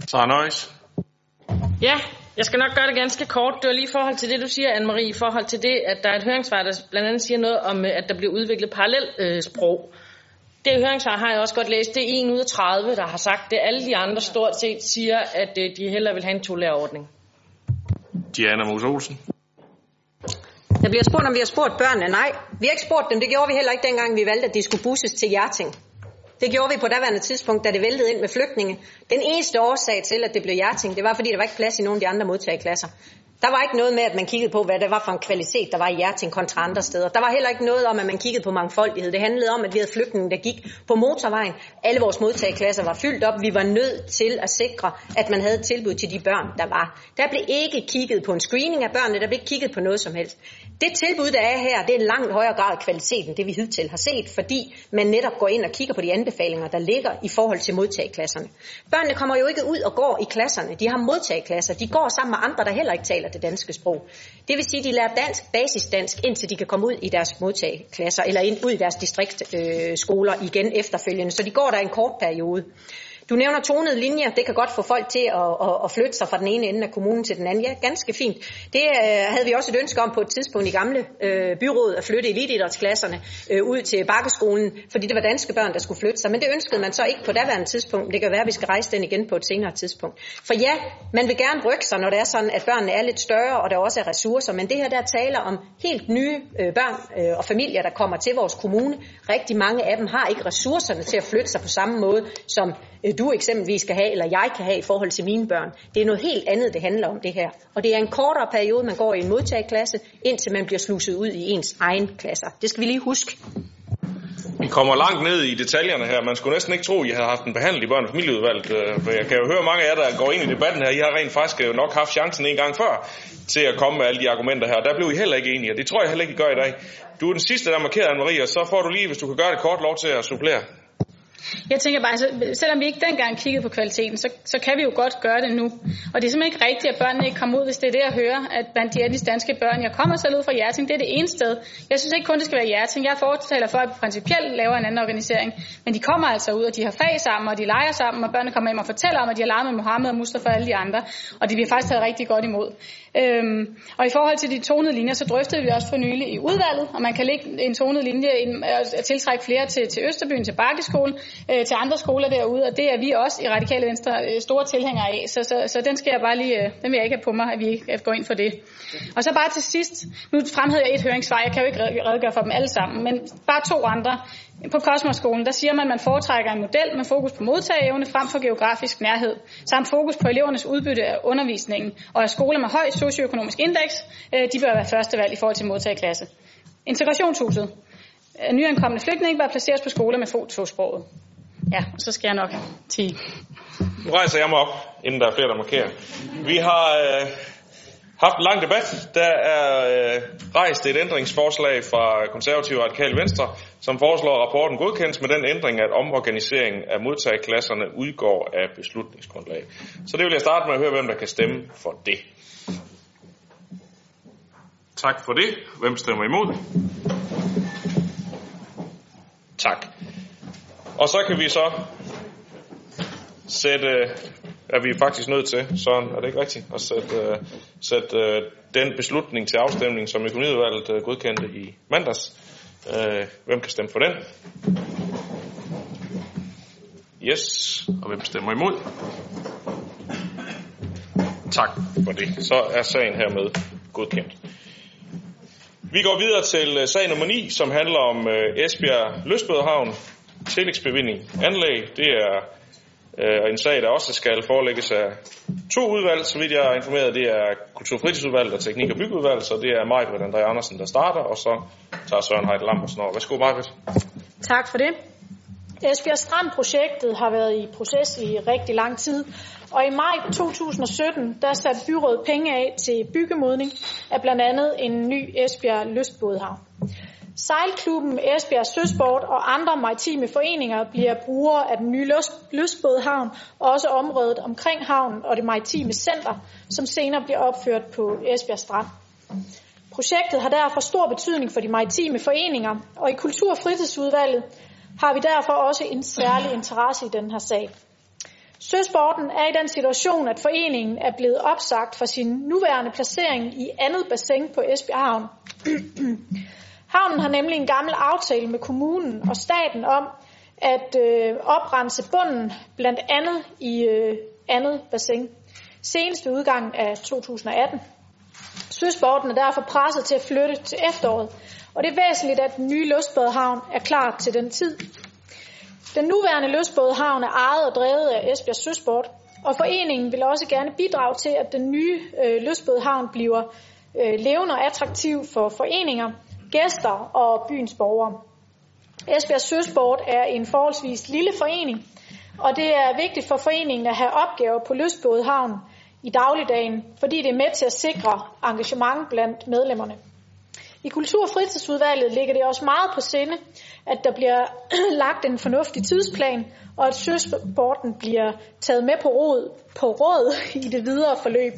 Så Nøjes. Ja, jeg skal nok gøre det ganske kort. Det var lige i forhold til det, du siger, Anne-Marie, i forhold til det, at der er et høringssvar, der blandt andet siger noget om, øh, at der bliver udviklet parallel øh, sprog. Det høringssvar har jeg også godt læst. Det er 1 ud af 30, der har sagt det. Alle de andre stort set siger, at øh, de hellere vil have en tolærerordning. Diana Mos Olsen. Jeg bliver spurgt, om vi har spurgt børnene. Nej, vi har ikke spurgt dem. Det gjorde vi heller ikke dengang, vi valgte, at de skulle busses til Hjerting. Det gjorde vi på daværende tidspunkt, da det væltede ind med flygtninge. Den eneste årsag til, at det blev Hjerting, det var, fordi der var ikke plads i nogen af de andre modtageklasser. Der var ikke noget med, at man kiggede på, hvad det var for en kvalitet, der var i Hjerting kontra andre steder. Der var heller ikke noget om, at man kiggede på mangfoldighed. Det handlede om, at vi havde flygtninge, der gik på motorvejen. Alle vores modtageklasser var fyldt op. Vi var nødt til at sikre, at man havde et tilbud til de børn, der var. Der blev ikke kigget på en screening af børnene, der blev ikke kigget på noget som helst. Det tilbud, der er her, det er en langt højere grad af kvalitet, end det vi hidtil har set, fordi man netop går ind og kigger på de anbefalinger, der ligger i forhold til modtageklasserne. Børnene kommer jo ikke ud og går i klasserne. De har modtageklasser. De går sammen med andre, der heller ikke taler det danske sprog. Det vil sige, at de lærer dansk, basisdansk, indtil de kan komme ud i deres modtageklasser, eller ind, ud i deres distriktskoler øh, igen efterfølgende. Så de går der en kort periode. Du nævner tonede linjer. Det kan godt få folk til at, at, at flytte sig fra den ene ende af kommunen til den anden. Ja, ganske fint. Det øh, havde vi også et ønske om på et tidspunkt i gamle øh, byråd at flytte elitidrætsklasserne øh, ud til Bakkeskolen, fordi det var danske børn, der skulle flytte sig. Men det ønskede man så ikke på daværende tidspunkt. Det kan være, at vi skal rejse den igen på et senere tidspunkt. For ja, man vil gerne rykke sig, når det er sådan, at børnene er lidt større, og der også er ressourcer. Men det her, der taler om helt nye øh, børn øh, og familier, der kommer til vores kommune. Rigtig mange af dem har ikke ressourcerne til at flytte sig på samme måde, som øh, du eksempelvis kan have, eller jeg kan have i forhold til mine børn. Det er noget helt andet, det handler om det her. Og det er en kortere periode, man går i en modtageklasse, indtil man bliver sluset ud i ens egen klasser. Det skal vi lige huske. Vi kommer langt ned i detaljerne her. Man skulle næsten ikke tro, at I havde haft en behandling i børn- og familieudvalget. Øh, for jeg kan jo høre mange af jer, der går ind i debatten her. I har rent faktisk øh, nok haft chancen en gang før til at komme med alle de argumenter her. Der blev I heller ikke enige, og det tror jeg heller ikke, I gør i dag. Du er den sidste, der markerer, Anne-Marie, og så får du lige, hvis du kan gøre det kort, lov til at supplere. Jeg tænker bare, altså, selvom vi ikke dengang kiggede på kvaliteten, så, så kan vi jo godt gøre det nu. Og det er simpelthen ikke rigtigt, at børnene ikke kommer ud, hvis det er det, jeg hører, at blandt de etnisk danske børn, jeg kommer selv ud fra Hjerting, det er det ene sted. Jeg synes ikke kun, det skal være Hjerting. Jeg fortaler for, at vi principielt laver en anden organisering. Men de kommer altså ud, og de har fag sammen, og de leger sammen, og børnene kommer hjem og fortæller om, at de har leget med Mohammed og Mustafa og alle de andre. Og de bliver faktisk taget rigtig godt imod. Øhm, og i forhold til de tonede linjer, så drøftede vi også for nylig i udvalget, og man kan lægge en tonet linje og tiltrække flere til, til Østerbyen, til Bakkeskolen, øh, til andre skoler derude, og det er vi også i Radikale Venstre øh, store tilhængere af. Så, så, så den skal jeg bare lige, øh, den vil jeg ikke have på mig, at vi ikke går ind for det. Og så bare til sidst, nu fremhæver jeg et høringssvar, jeg kan jo ikke redegøre for dem alle sammen, men bare to andre. På Kosmoskolen, der siger man, at man foretrækker en model med fokus på modtageevne frem for geografisk nærhed, samt fokus på elevernes udbytte af undervisningen, og at skoler med høj socioøkonomisk indeks, øh, de bør være første valg i forhold til modtageklasse. Integrationshuset. Nyankomne flygtninge bør placeres på skoler med få tosproget. Ja, så skal jeg nok til. Nu rejser jeg mig op, inden der er flere, der markerer. Vi har øh, haft en lang debat. Der er øh, rejst et ændringsforslag fra konservative og radikale venstre, som foreslår, at rapporten godkendes med den ændring, at omorganiseringen af modtageklasserne udgår af beslutningsgrundlag. Så det vil jeg starte med at høre, hvem der kan stemme for det. Tak for det. Hvem stemmer imod? Tak. Og så kan vi så sætte, øh, er vi faktisk nødt til, sådan er det ikke rigtigt, at sætte, øh, sætte øh, den beslutning til afstemning, som økonomiudvalget godkendte i mandags. Hvem kan stemme for den? Yes, og hvem stemmer imod? Tak for det. Så er sagen hermed godkendt. Vi går videre til øh, sag nummer 9, som handler om øh, Esbjerg Løsbødehavn, tillægsbevilling anlæg. Det er øh, en sag, der også skal forelægges af to udvalg, så vidt jeg er informeret. Det er Kulturfritidsudvalget og Teknik- og byggeudvalget, så det er mig, André Andersen, der starter, og så tager Søren Heide Lambersen over. Værsgo, Marvitt. Tak for det. Esbjerg Strand-projektet har været i proces i rigtig lang tid, og i maj 2017 der satte byrådet penge af til byggemodning af blandt andet en ny Esbjerg Lystbådhavn. Sejlklubben Esbjerg Søsport og andre maritime foreninger bliver brugere af den nye lystbådhavn og også området omkring havnen og det maritime center, som senere bliver opført på Esbjerg Strand. Projektet har derfor stor betydning for de maritime foreninger, og i Kultur- og fritidsudvalget har vi derfor også en særlig interesse i den her sag. Søsporten er i den situation, at foreningen er blevet opsagt for sin nuværende placering i andet bassin på Esbjerg Havn. Havnen har nemlig en gammel aftale med kommunen og staten om at øh, oprense bunden, blandt andet i øh, andet bassin, Seneste udgang af 2018. Søsporten er derfor presset til at flytte til efteråret, og det er væsentligt, at den nye lystbådehavn er klar til den tid. Den nuværende lystbådehavn er ejet og drevet af Esbjerg Søsport, og foreningen vil også gerne bidrage til, at den nye øh, lystbådehavn bliver øh, levende og attraktiv for foreninger, gæster og byens borgere. Esbjerg Søsport er en forholdsvis lille forening, og det er vigtigt for foreningen at have opgaver på Lystbådehavn i dagligdagen, fordi det er med til at sikre engagement blandt medlemmerne. I Kultur- og fritidsudvalget ligger det også meget på sinde, at der bliver lagt en fornuftig tidsplan, og at søsporten bliver taget med på råd, på råd i det videre forløb.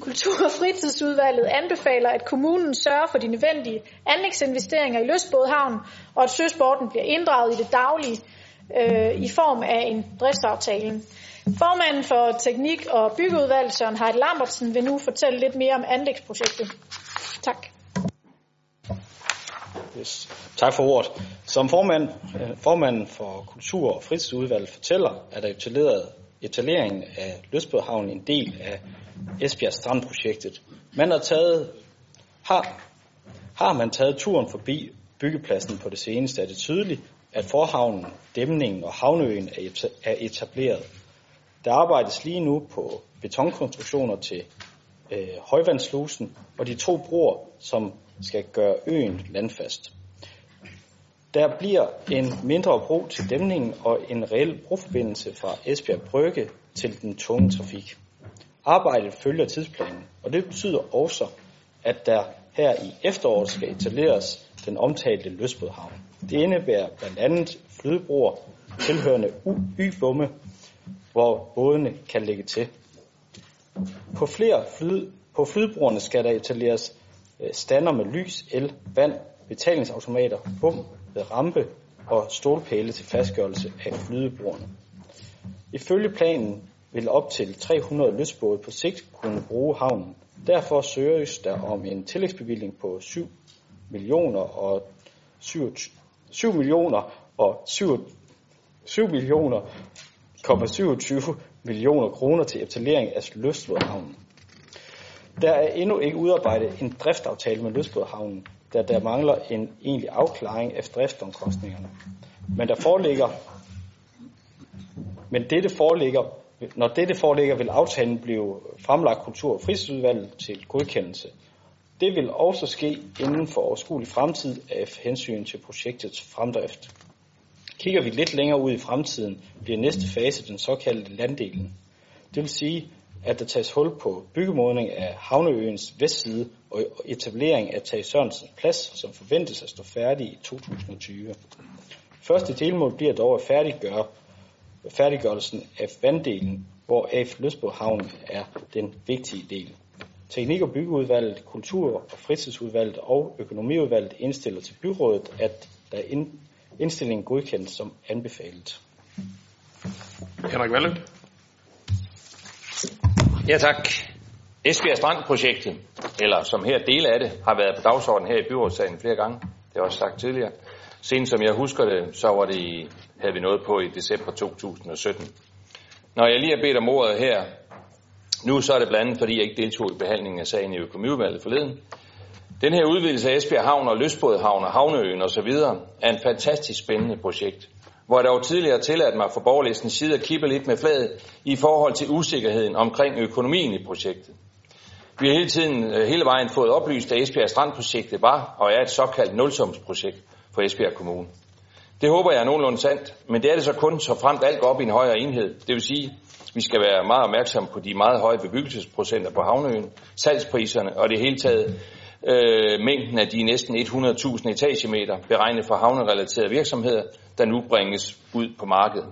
Kultur- og fritidsudvalget anbefaler, at kommunen sørger for de nødvendige anlægsinvesteringer i Løsbådhavn, og at søsporten bliver inddraget i det daglige øh, i form af en driftsaftale. Formanden for Teknik- og Byggeudvalget, Søren Heide Lambertsen, vil nu fortælle lidt mere om anlægsprojektet. Tak. Yes. Tak for ordet. Som formand, øh, formanden for Kultur- og fritidsudvalget fortæller, er der etableret etableringen af Løsbødhavn en del af Esbjerg Strandprojektet. Man har, taget, har, har man taget turen forbi byggepladsen på det seneste, er det tydeligt, at forhavnen, dæmningen og havneøen er etableret. Der arbejdes lige nu på betonkonstruktioner til øh, højvandslusen og de to broer, som skal gøre øen landfast. Der bliver en mindre bro til dæmningen og en reel broforbindelse fra Esbjerg Brygge til den tunge trafik. Arbejdet følger tidsplanen, og det betyder også, at der her i efteråret skal etableres den omtalte Løsbådhavn. Det indebærer blandt andet flydebroer tilhørende y-bomme, hvor bådene kan lægge til. På flere flyd, på flydebroerne skal der etableres Øh, stander med lys, el, vand, betalingsautomater, bum øh, rampe og stålpæle til fastgørelse af flydebroerne. Ifølge planen vil op til 300 lystbåde på sigt kunne bruge havnen. Derfor søges der om en tillægsbevilling på 7 millioner og 7, 7 millioner og 7, 7 millioner 27 millioner kroner til etablering af Lystbådhavnen. Der er endnu ikke udarbejdet en driftaftale med Lystbådhavnen, da der mangler en egentlig afklaring af driftsomkostningerne. Men der foreligger men dette foreligger, når dette foreligger, vil aftalen blive fremlagt kultur- og fritidsudvalget til godkendelse. Det vil også ske inden for overskuelig fremtid af hensyn til projektets fremdrift. Kigger vi lidt længere ud i fremtiden, bliver næste fase den såkaldte landdelen. Det vil sige, at der tages hul på byggemodning af Havneøens vestside og etablering af Tage Sørensens Plads, som forventes at stå færdig i 2020. Første delmål bliver dog at færdiggøre færdiggørelsen af vanddelen, hvor AF Løsborg Havn er den vigtige del. Teknik- og byggeudvalget, kultur- og fritidsudvalget og økonomiudvalget indstiller til byrådet, at der indstillingen godkendt som anbefalet. Henrik Valle. Ja tak. Esbjerg Strandprojektet, eller som her dele af det, har været på dagsordenen her i byrådssagen flere gange. Det har jeg også sagt tidligere. Senest som jeg husker det, så var det i, havde vi noget på i december 2017. Når jeg lige har bedt om ordet her, nu så er det blandt andet, fordi jeg ikke deltog i behandlingen af sagen i økonomiudvalget forleden. Den her udvidelse af Esbjerg Havn og Løsbådhavn og Havneøen osv. er en fantastisk spændende projekt, hvor jeg dog tidligere tilladt mig fra borgerlistens side at kippe lidt med flaget i forhold til usikkerheden omkring økonomien i projektet. Vi har hele tiden, øh, hele vejen fået oplyst, at Esbjerg Strandprojektet var og er et såkaldt nulsumsprojekt for Esbjerg Kommune. Det håber jeg er nogenlunde sandt, men det er det så kun, så fremt alt går op i en højere enhed. Det vil sige, vi skal være meget opmærksomme på de meget høje bebyggelsesprocenter på havneøen, salgspriserne og det hele taget øh, mængden af de næsten 100.000 etagemeter beregnet for havnerelaterede virksomheder, der nu bringes ud på markedet.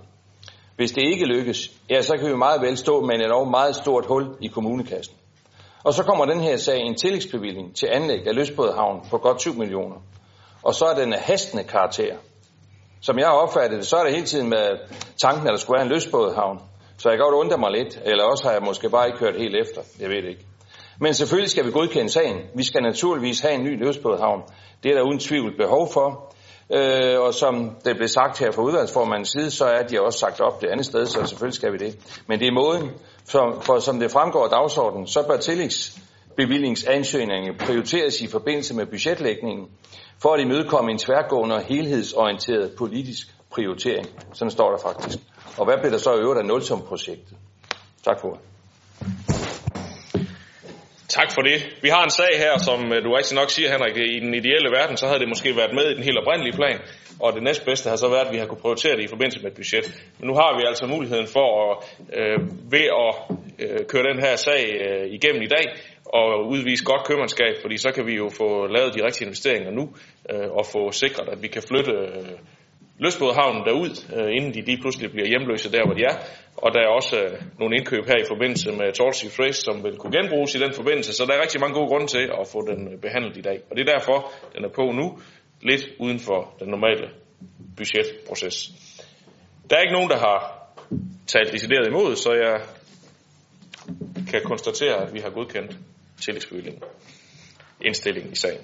Hvis det ikke lykkes, ja, så kan vi meget vel stå med en meget stort hul i kommunekassen. Og så kommer den her sag en tillægsbevilling til anlæg af Løsbådhavn på godt 7 millioner. Og så er den af hastende karakter. Som jeg opfattede det, så er det hele tiden med tanken, at der skulle være en løsbådhavn. Så jeg kan godt undre mig lidt, eller også har jeg måske bare ikke hørt helt efter. Jeg ved det ikke. Men selvfølgelig skal vi godkende sagen. Vi skal naturligvis have en ny løsbådhavn. Det er der uden tvivl behov for. Øh, og som det blev sagt her fra udvalgsformandens side, så er de også sagt op det andet sted, så selvfølgelig skal vi det. Men det er måden, for, for som det fremgår af dagsordenen, så bør tillægsbevillingsansøgningen prioriteres i forbindelse med budgetlægningen, for at imødekomme en tværgående og helhedsorienteret politisk prioritering. Sådan står der faktisk. Og hvad bliver der så i øvrigt af nulsumprojektet? Tak for. Tak for det. Vi har en sag her, som øh, du rigtig nok siger, Henrik, i den ideelle verden, så havde det måske været med i den helt oprindelige plan, og det næstbedste har så været, at vi har kunne prioritere det i forbindelse med et budget. Men nu har vi altså muligheden for at, øh, ved at øh, køre den her sag øh, igennem i dag, og udvise godt købmandskab, fordi så kan vi jo få lavet de rigtige investeringer nu, øh, og få sikret, at vi kan flytte øh, Løsbådhavnen derud, øh, inden de lige pludselig bliver hjemløse der, hvor de er. Og der er også øh, nogle indkøb her i forbindelse med Torsi Fresh, som vil kunne genbruges i den forbindelse. Så der er rigtig mange gode grunde til at få den øh, behandlet i dag. Og det er derfor, den er på nu, lidt uden for den normale budgetproces. Der er ikke nogen, der har talt decideret imod, så jeg kan konstatere, at vi har godkendt tillægsbevillingen. Indstilling i sagen.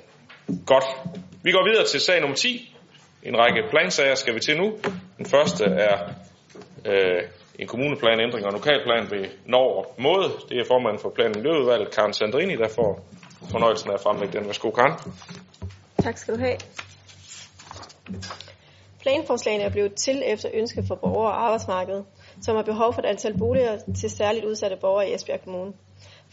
Godt. Vi går videre til sag nummer 10. En række plansager skal vi til nu. Den første er øh, en kommuneplanændring og lokalplan ved Norge Måde. Det er formanden for planen Miljøudvalget, Karen Sandrini, der får fornøjelsen af at fremlægge den. Værsgo, Karen. Tak skal du have. Planforslagene er blevet til efter ønske for borgere og arbejdsmarkedet, som har behov for et antal boliger til særligt udsatte borgere i Esbjerg Kommune.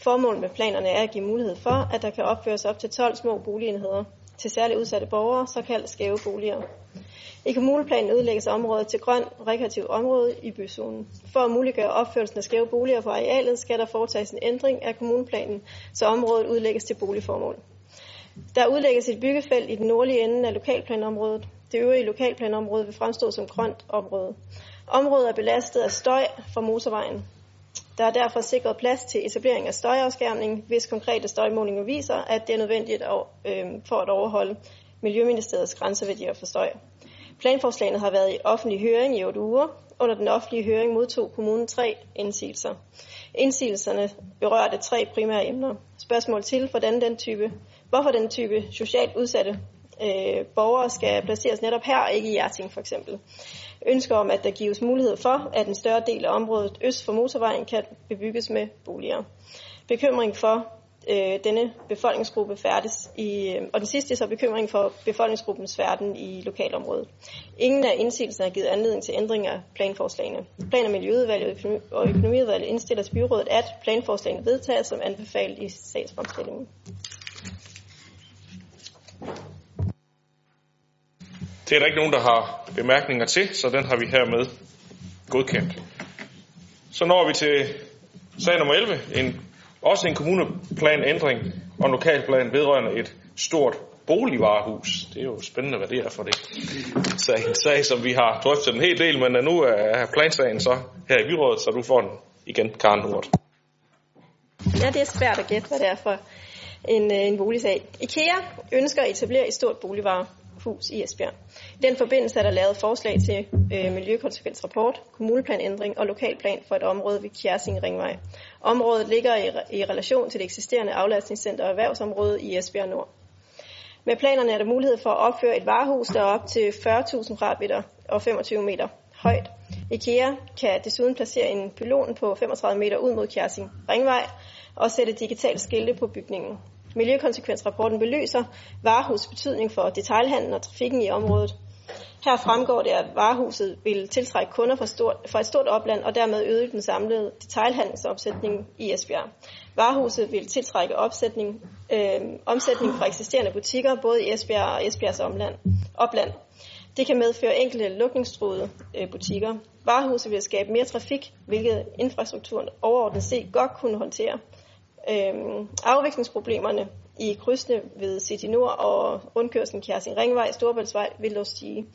Formålet med planerne er at give mulighed for, at der kan opføres op til 12 små boligenheder til særligt udsatte borgere, såkaldt skæve boliger. I kommuneplanen udlægges området til grøn rekreativ område i byzonen. For at muliggøre opførelsen af skæve boliger på arealet, skal der foretages en ændring af kommuneplanen, så området udlægges til boligformål. Der udlægges et byggefelt i den nordlige ende af lokalplanområdet. Det øvrige lokalplanområde vil fremstå som grønt område. Området er belastet af støj fra motorvejen. Der er derfor sikret plads til etablering af støjafskærmning, hvis konkrete støjmålinger viser, at det er nødvendigt øh, for at overholde Miljøministeriets grænseværdier for støj. Planforslagene har været i offentlig høring i 8 uger. Under den offentlige høring modtog kommunen tre indsigelser. Indsigelserne berørte tre primære emner. Spørgsmål til, hvordan den type, hvorfor den type socialt udsatte øh, borgere skal placeres netop her, ikke i Hjerting for eksempel. Ønsker om, at der gives mulighed for, at en større del af området øst for motorvejen kan bebygges med boliger. Bekymring for øh, denne befolkningsgruppe færdes i, øh, og den sidste er så bekymring for befolkningsgruppens færden i lokalområdet. Ingen af indsigelserne har givet anledning til ændringer af planforslagene. Plan- og Miljøudvalget og Økonomiudvalget indstiller til byrådet, at planforslagene vedtages som anbefalet i sagsfremstillingen. Det er der ikke nogen, der har bemærkninger til, så den har vi hermed godkendt. Så når vi til sag nummer 11, en, også en kommuneplanændring og en lokalplan vedrørende et stort boligvarehus. Det er jo spændende, hvad det er for det. Så en sag, som vi har drøftet en hel del, men nu er plansagen så her i byrådet, så du får den igen, Karen Hurt. Ja, det er svært at gætte, hvad det er for en, øh, en boligsag. IKEA ønsker at etablere et stort hus i Esbjerg. I den forbindelse er der lavet forslag til øh, miljøkonsekvensrapport, kommuneplanændring og lokalplan for et område ved Kjærsing Ringvej. Området ligger i, i relation til det eksisterende aflastningscenter og erhvervsområde i Esbjerg Nord. Med planerne er der mulighed for at opføre et varehus, der er op til 40.000 kvadratmeter og 25 meter højt. IKEA kan desuden placere en pylon på 35 meter ud mod Kjærsing Ringvej og sætte digitale skilte på bygningen. Miljøkonsekvensrapporten belyser varehusets betydning for detailhandlen og trafikken i området. Her fremgår det, at varehuset vil tiltrække kunder fra, stort, fra et stort opland og dermed øge den samlede detailhandelsomsætning i Esbjerg. Varehuset vil tiltrække opsætning, øh, omsætning fra eksisterende butikker både i Esbjerg og Esbjergs omland, opland. Det kan medføre enkelte lukningstruede øh, butikker. Varehuset vil skabe mere trafik, hvilket infrastrukturen overordnet set godt kunne håndtere. Øhm, afviklingsproblemerne i krydsene ved City Nord og rundkørslen Kjærsing Ringvej, Storbæltsvej vil dog stige.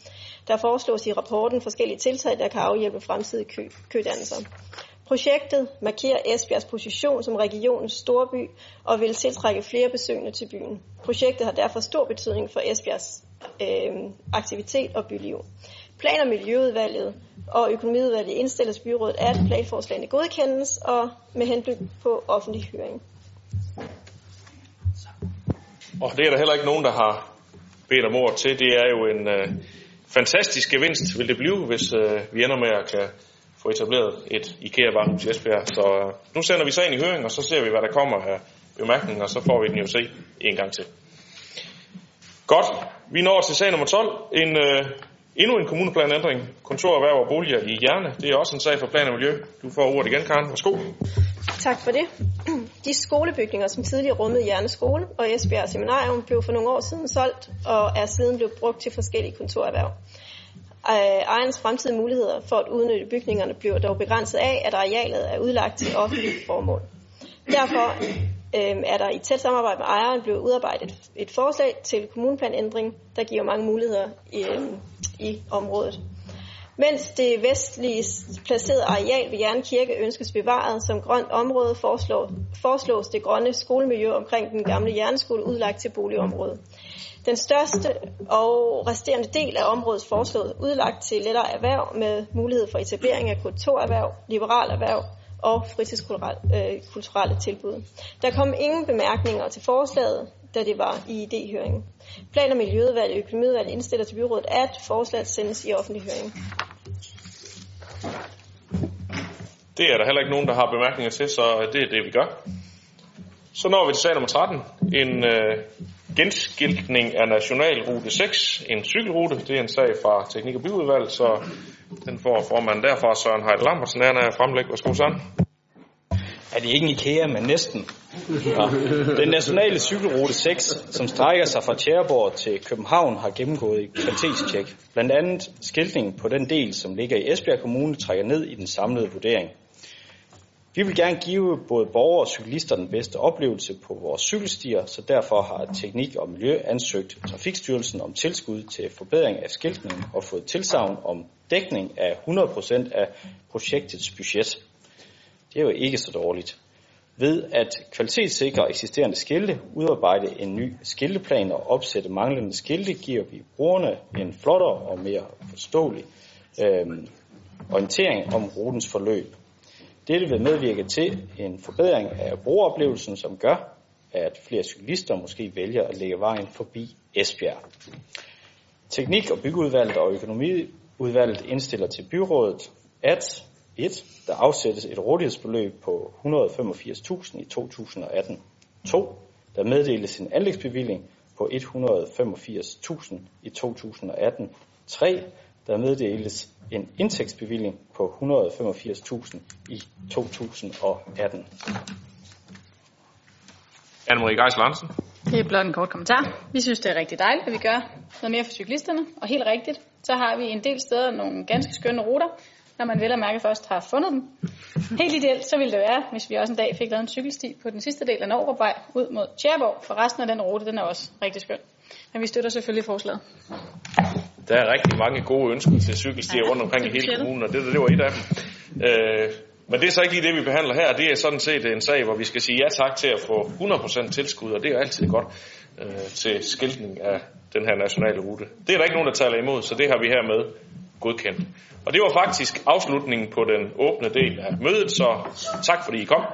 Der foreslås i rapporten forskellige tiltag, der kan afhjælpe fremtidige kø- kødannelser. Projektet markerer Esbjergs position som regionens storby og vil tiltrække flere besøgende til byen. Projektet har derfor stor betydning for Esbjergs øh, aktivitet og byliv. Plan- og Miljøudvalget og Økonomiudvalget indstiller byrådet, at planforslagene godkendes og med henblik på offentlig høring. Og det er der heller ikke nogen, der har bedt om ord til. Det er jo en øh, fantastisk gevinst, vil det blive, hvis øh, vi ender med at kan få etableret et IKEA-varehus i Esbjerg. Så øh, nu sender vi sagen i høring, og så ser vi, hvad der kommer af bemærkninger, og så får vi den jo se en gang til. Godt, vi når til sag nummer 12. En, øh, endnu en kommuneplanændring. Kontorerhverv og boliger i Hjerne. Det er også en sag for plan og miljø. Du får ordet igen, Karen. Værsgo. Tak for det. De skolebygninger, som tidligere rummede Hjerne Skole og Esbjerg Seminarium, blev for nogle år siden solgt og er siden blevet brugt til forskellige kontorerhverv. Øh, Ejernes fremtidige muligheder for at udnytte bygningerne bliver dog begrænset af, at arealet er udlagt til offentlige formål. Derfor øh, er der i tæt samarbejde med ejeren blevet udarbejdet et forslag til kommuneplanændring, der giver mange muligheder i, øh, i området. Mens det vestlige placerede areal ved Jern Kirke ønskes bevaret som grønt område, foreslår, foreslås det grønne skolemiljø omkring den gamle jernskole udlagt til boligområdet. Den største og resterende del af området foreslået udlagt til lettere erhverv med mulighed for etablering af kontorerhverv, liberal erhverv og fritidskulturelle øh, tilbud. Der kom ingen bemærkninger til forslaget, da det var i idéhøringen. Plan- og Miljøudvalg og Økonomiudvalg indstiller til byrådet, at forslaget sendes i offentlig høring. Det er der heller ikke nogen, der har bemærkninger til, så det er det, vi gør. Så når vi til sag nummer 13. En øh, genskiltning af Nationalrute 6, en cykelrute. Det er en sag fra Teknik- og Byudvalg, så den får formanden derfra, Søren Heidt Lambertsen, han er fremlæg. Værsgo, Søren. Er det ikke en IKEA, men næsten? Ja. Den nationale cykelrute 6, som strækker sig fra Tjæreborg til København, har gennemgået et kvalitetstjek. Blandt andet skiltningen på den del, som ligger i Esbjerg Kommune, trækker ned i den samlede vurdering. Vi vil gerne give både borgere og cyklister den bedste oplevelse på vores cykelstier, så derfor har Teknik og Miljø ansøgt Trafikstyrelsen om tilskud til forbedring af skiltningen og fået tilsavn om dækning af 100% af projektets budget. Det er jo ikke så dårligt. Ved at kvalitetssikre eksisterende skilte, udarbejde en ny skilteplan og opsætte manglende skilte, giver vi brugerne en flottere og mere forståelig øh, orientering om rutens forløb. Dette vil medvirke til en forbedring af brugeroplevelsen, som gør, at flere cyklister måske vælger at lægge vejen forbi Esbjerg. Teknik- og byggeudvalget og økonomiudvalget indstiller til byrådet, at 1. Der afsættes et rådighedsbeløb på 185.000 i 2018. 2. Der meddeles en anlægsbevilling på 185.000 i 2018. 3. Der meddeles en indtægtsbevilling på 185.000 i 2018. Anne-Marie Geisel Hansen. Det er blot en kort kommentar. Vi synes, det er rigtig dejligt, at vi gør noget mere for cyklisterne. Og helt rigtigt, så har vi en del steder nogle ganske skønne ruter, når man vel og mærke først har fundet dem. Helt ideelt, så ville det være, hvis vi også en dag fik lavet en cykelsti på den sidste del af Norgårdvej ud mod Tjærborg, for resten af den rute, den er også rigtig skøn. Men vi støtter selvfølgelig forslaget. Der er rigtig mange gode ønsker til cykelstier rundt omkring i hele kommunen, og det, det var et af dem. Øh, men det er så ikke lige det, vi behandler her. Det er sådan set en sag, hvor vi skal sige ja tak til at få 100% tilskud, og det er altid godt øh, til skiltning af den her nationale rute. Det er der ikke nogen, der taler imod, så det har vi hermed godkendt. Og det var faktisk afslutningen på den åbne del af mødet, så tak fordi I kom.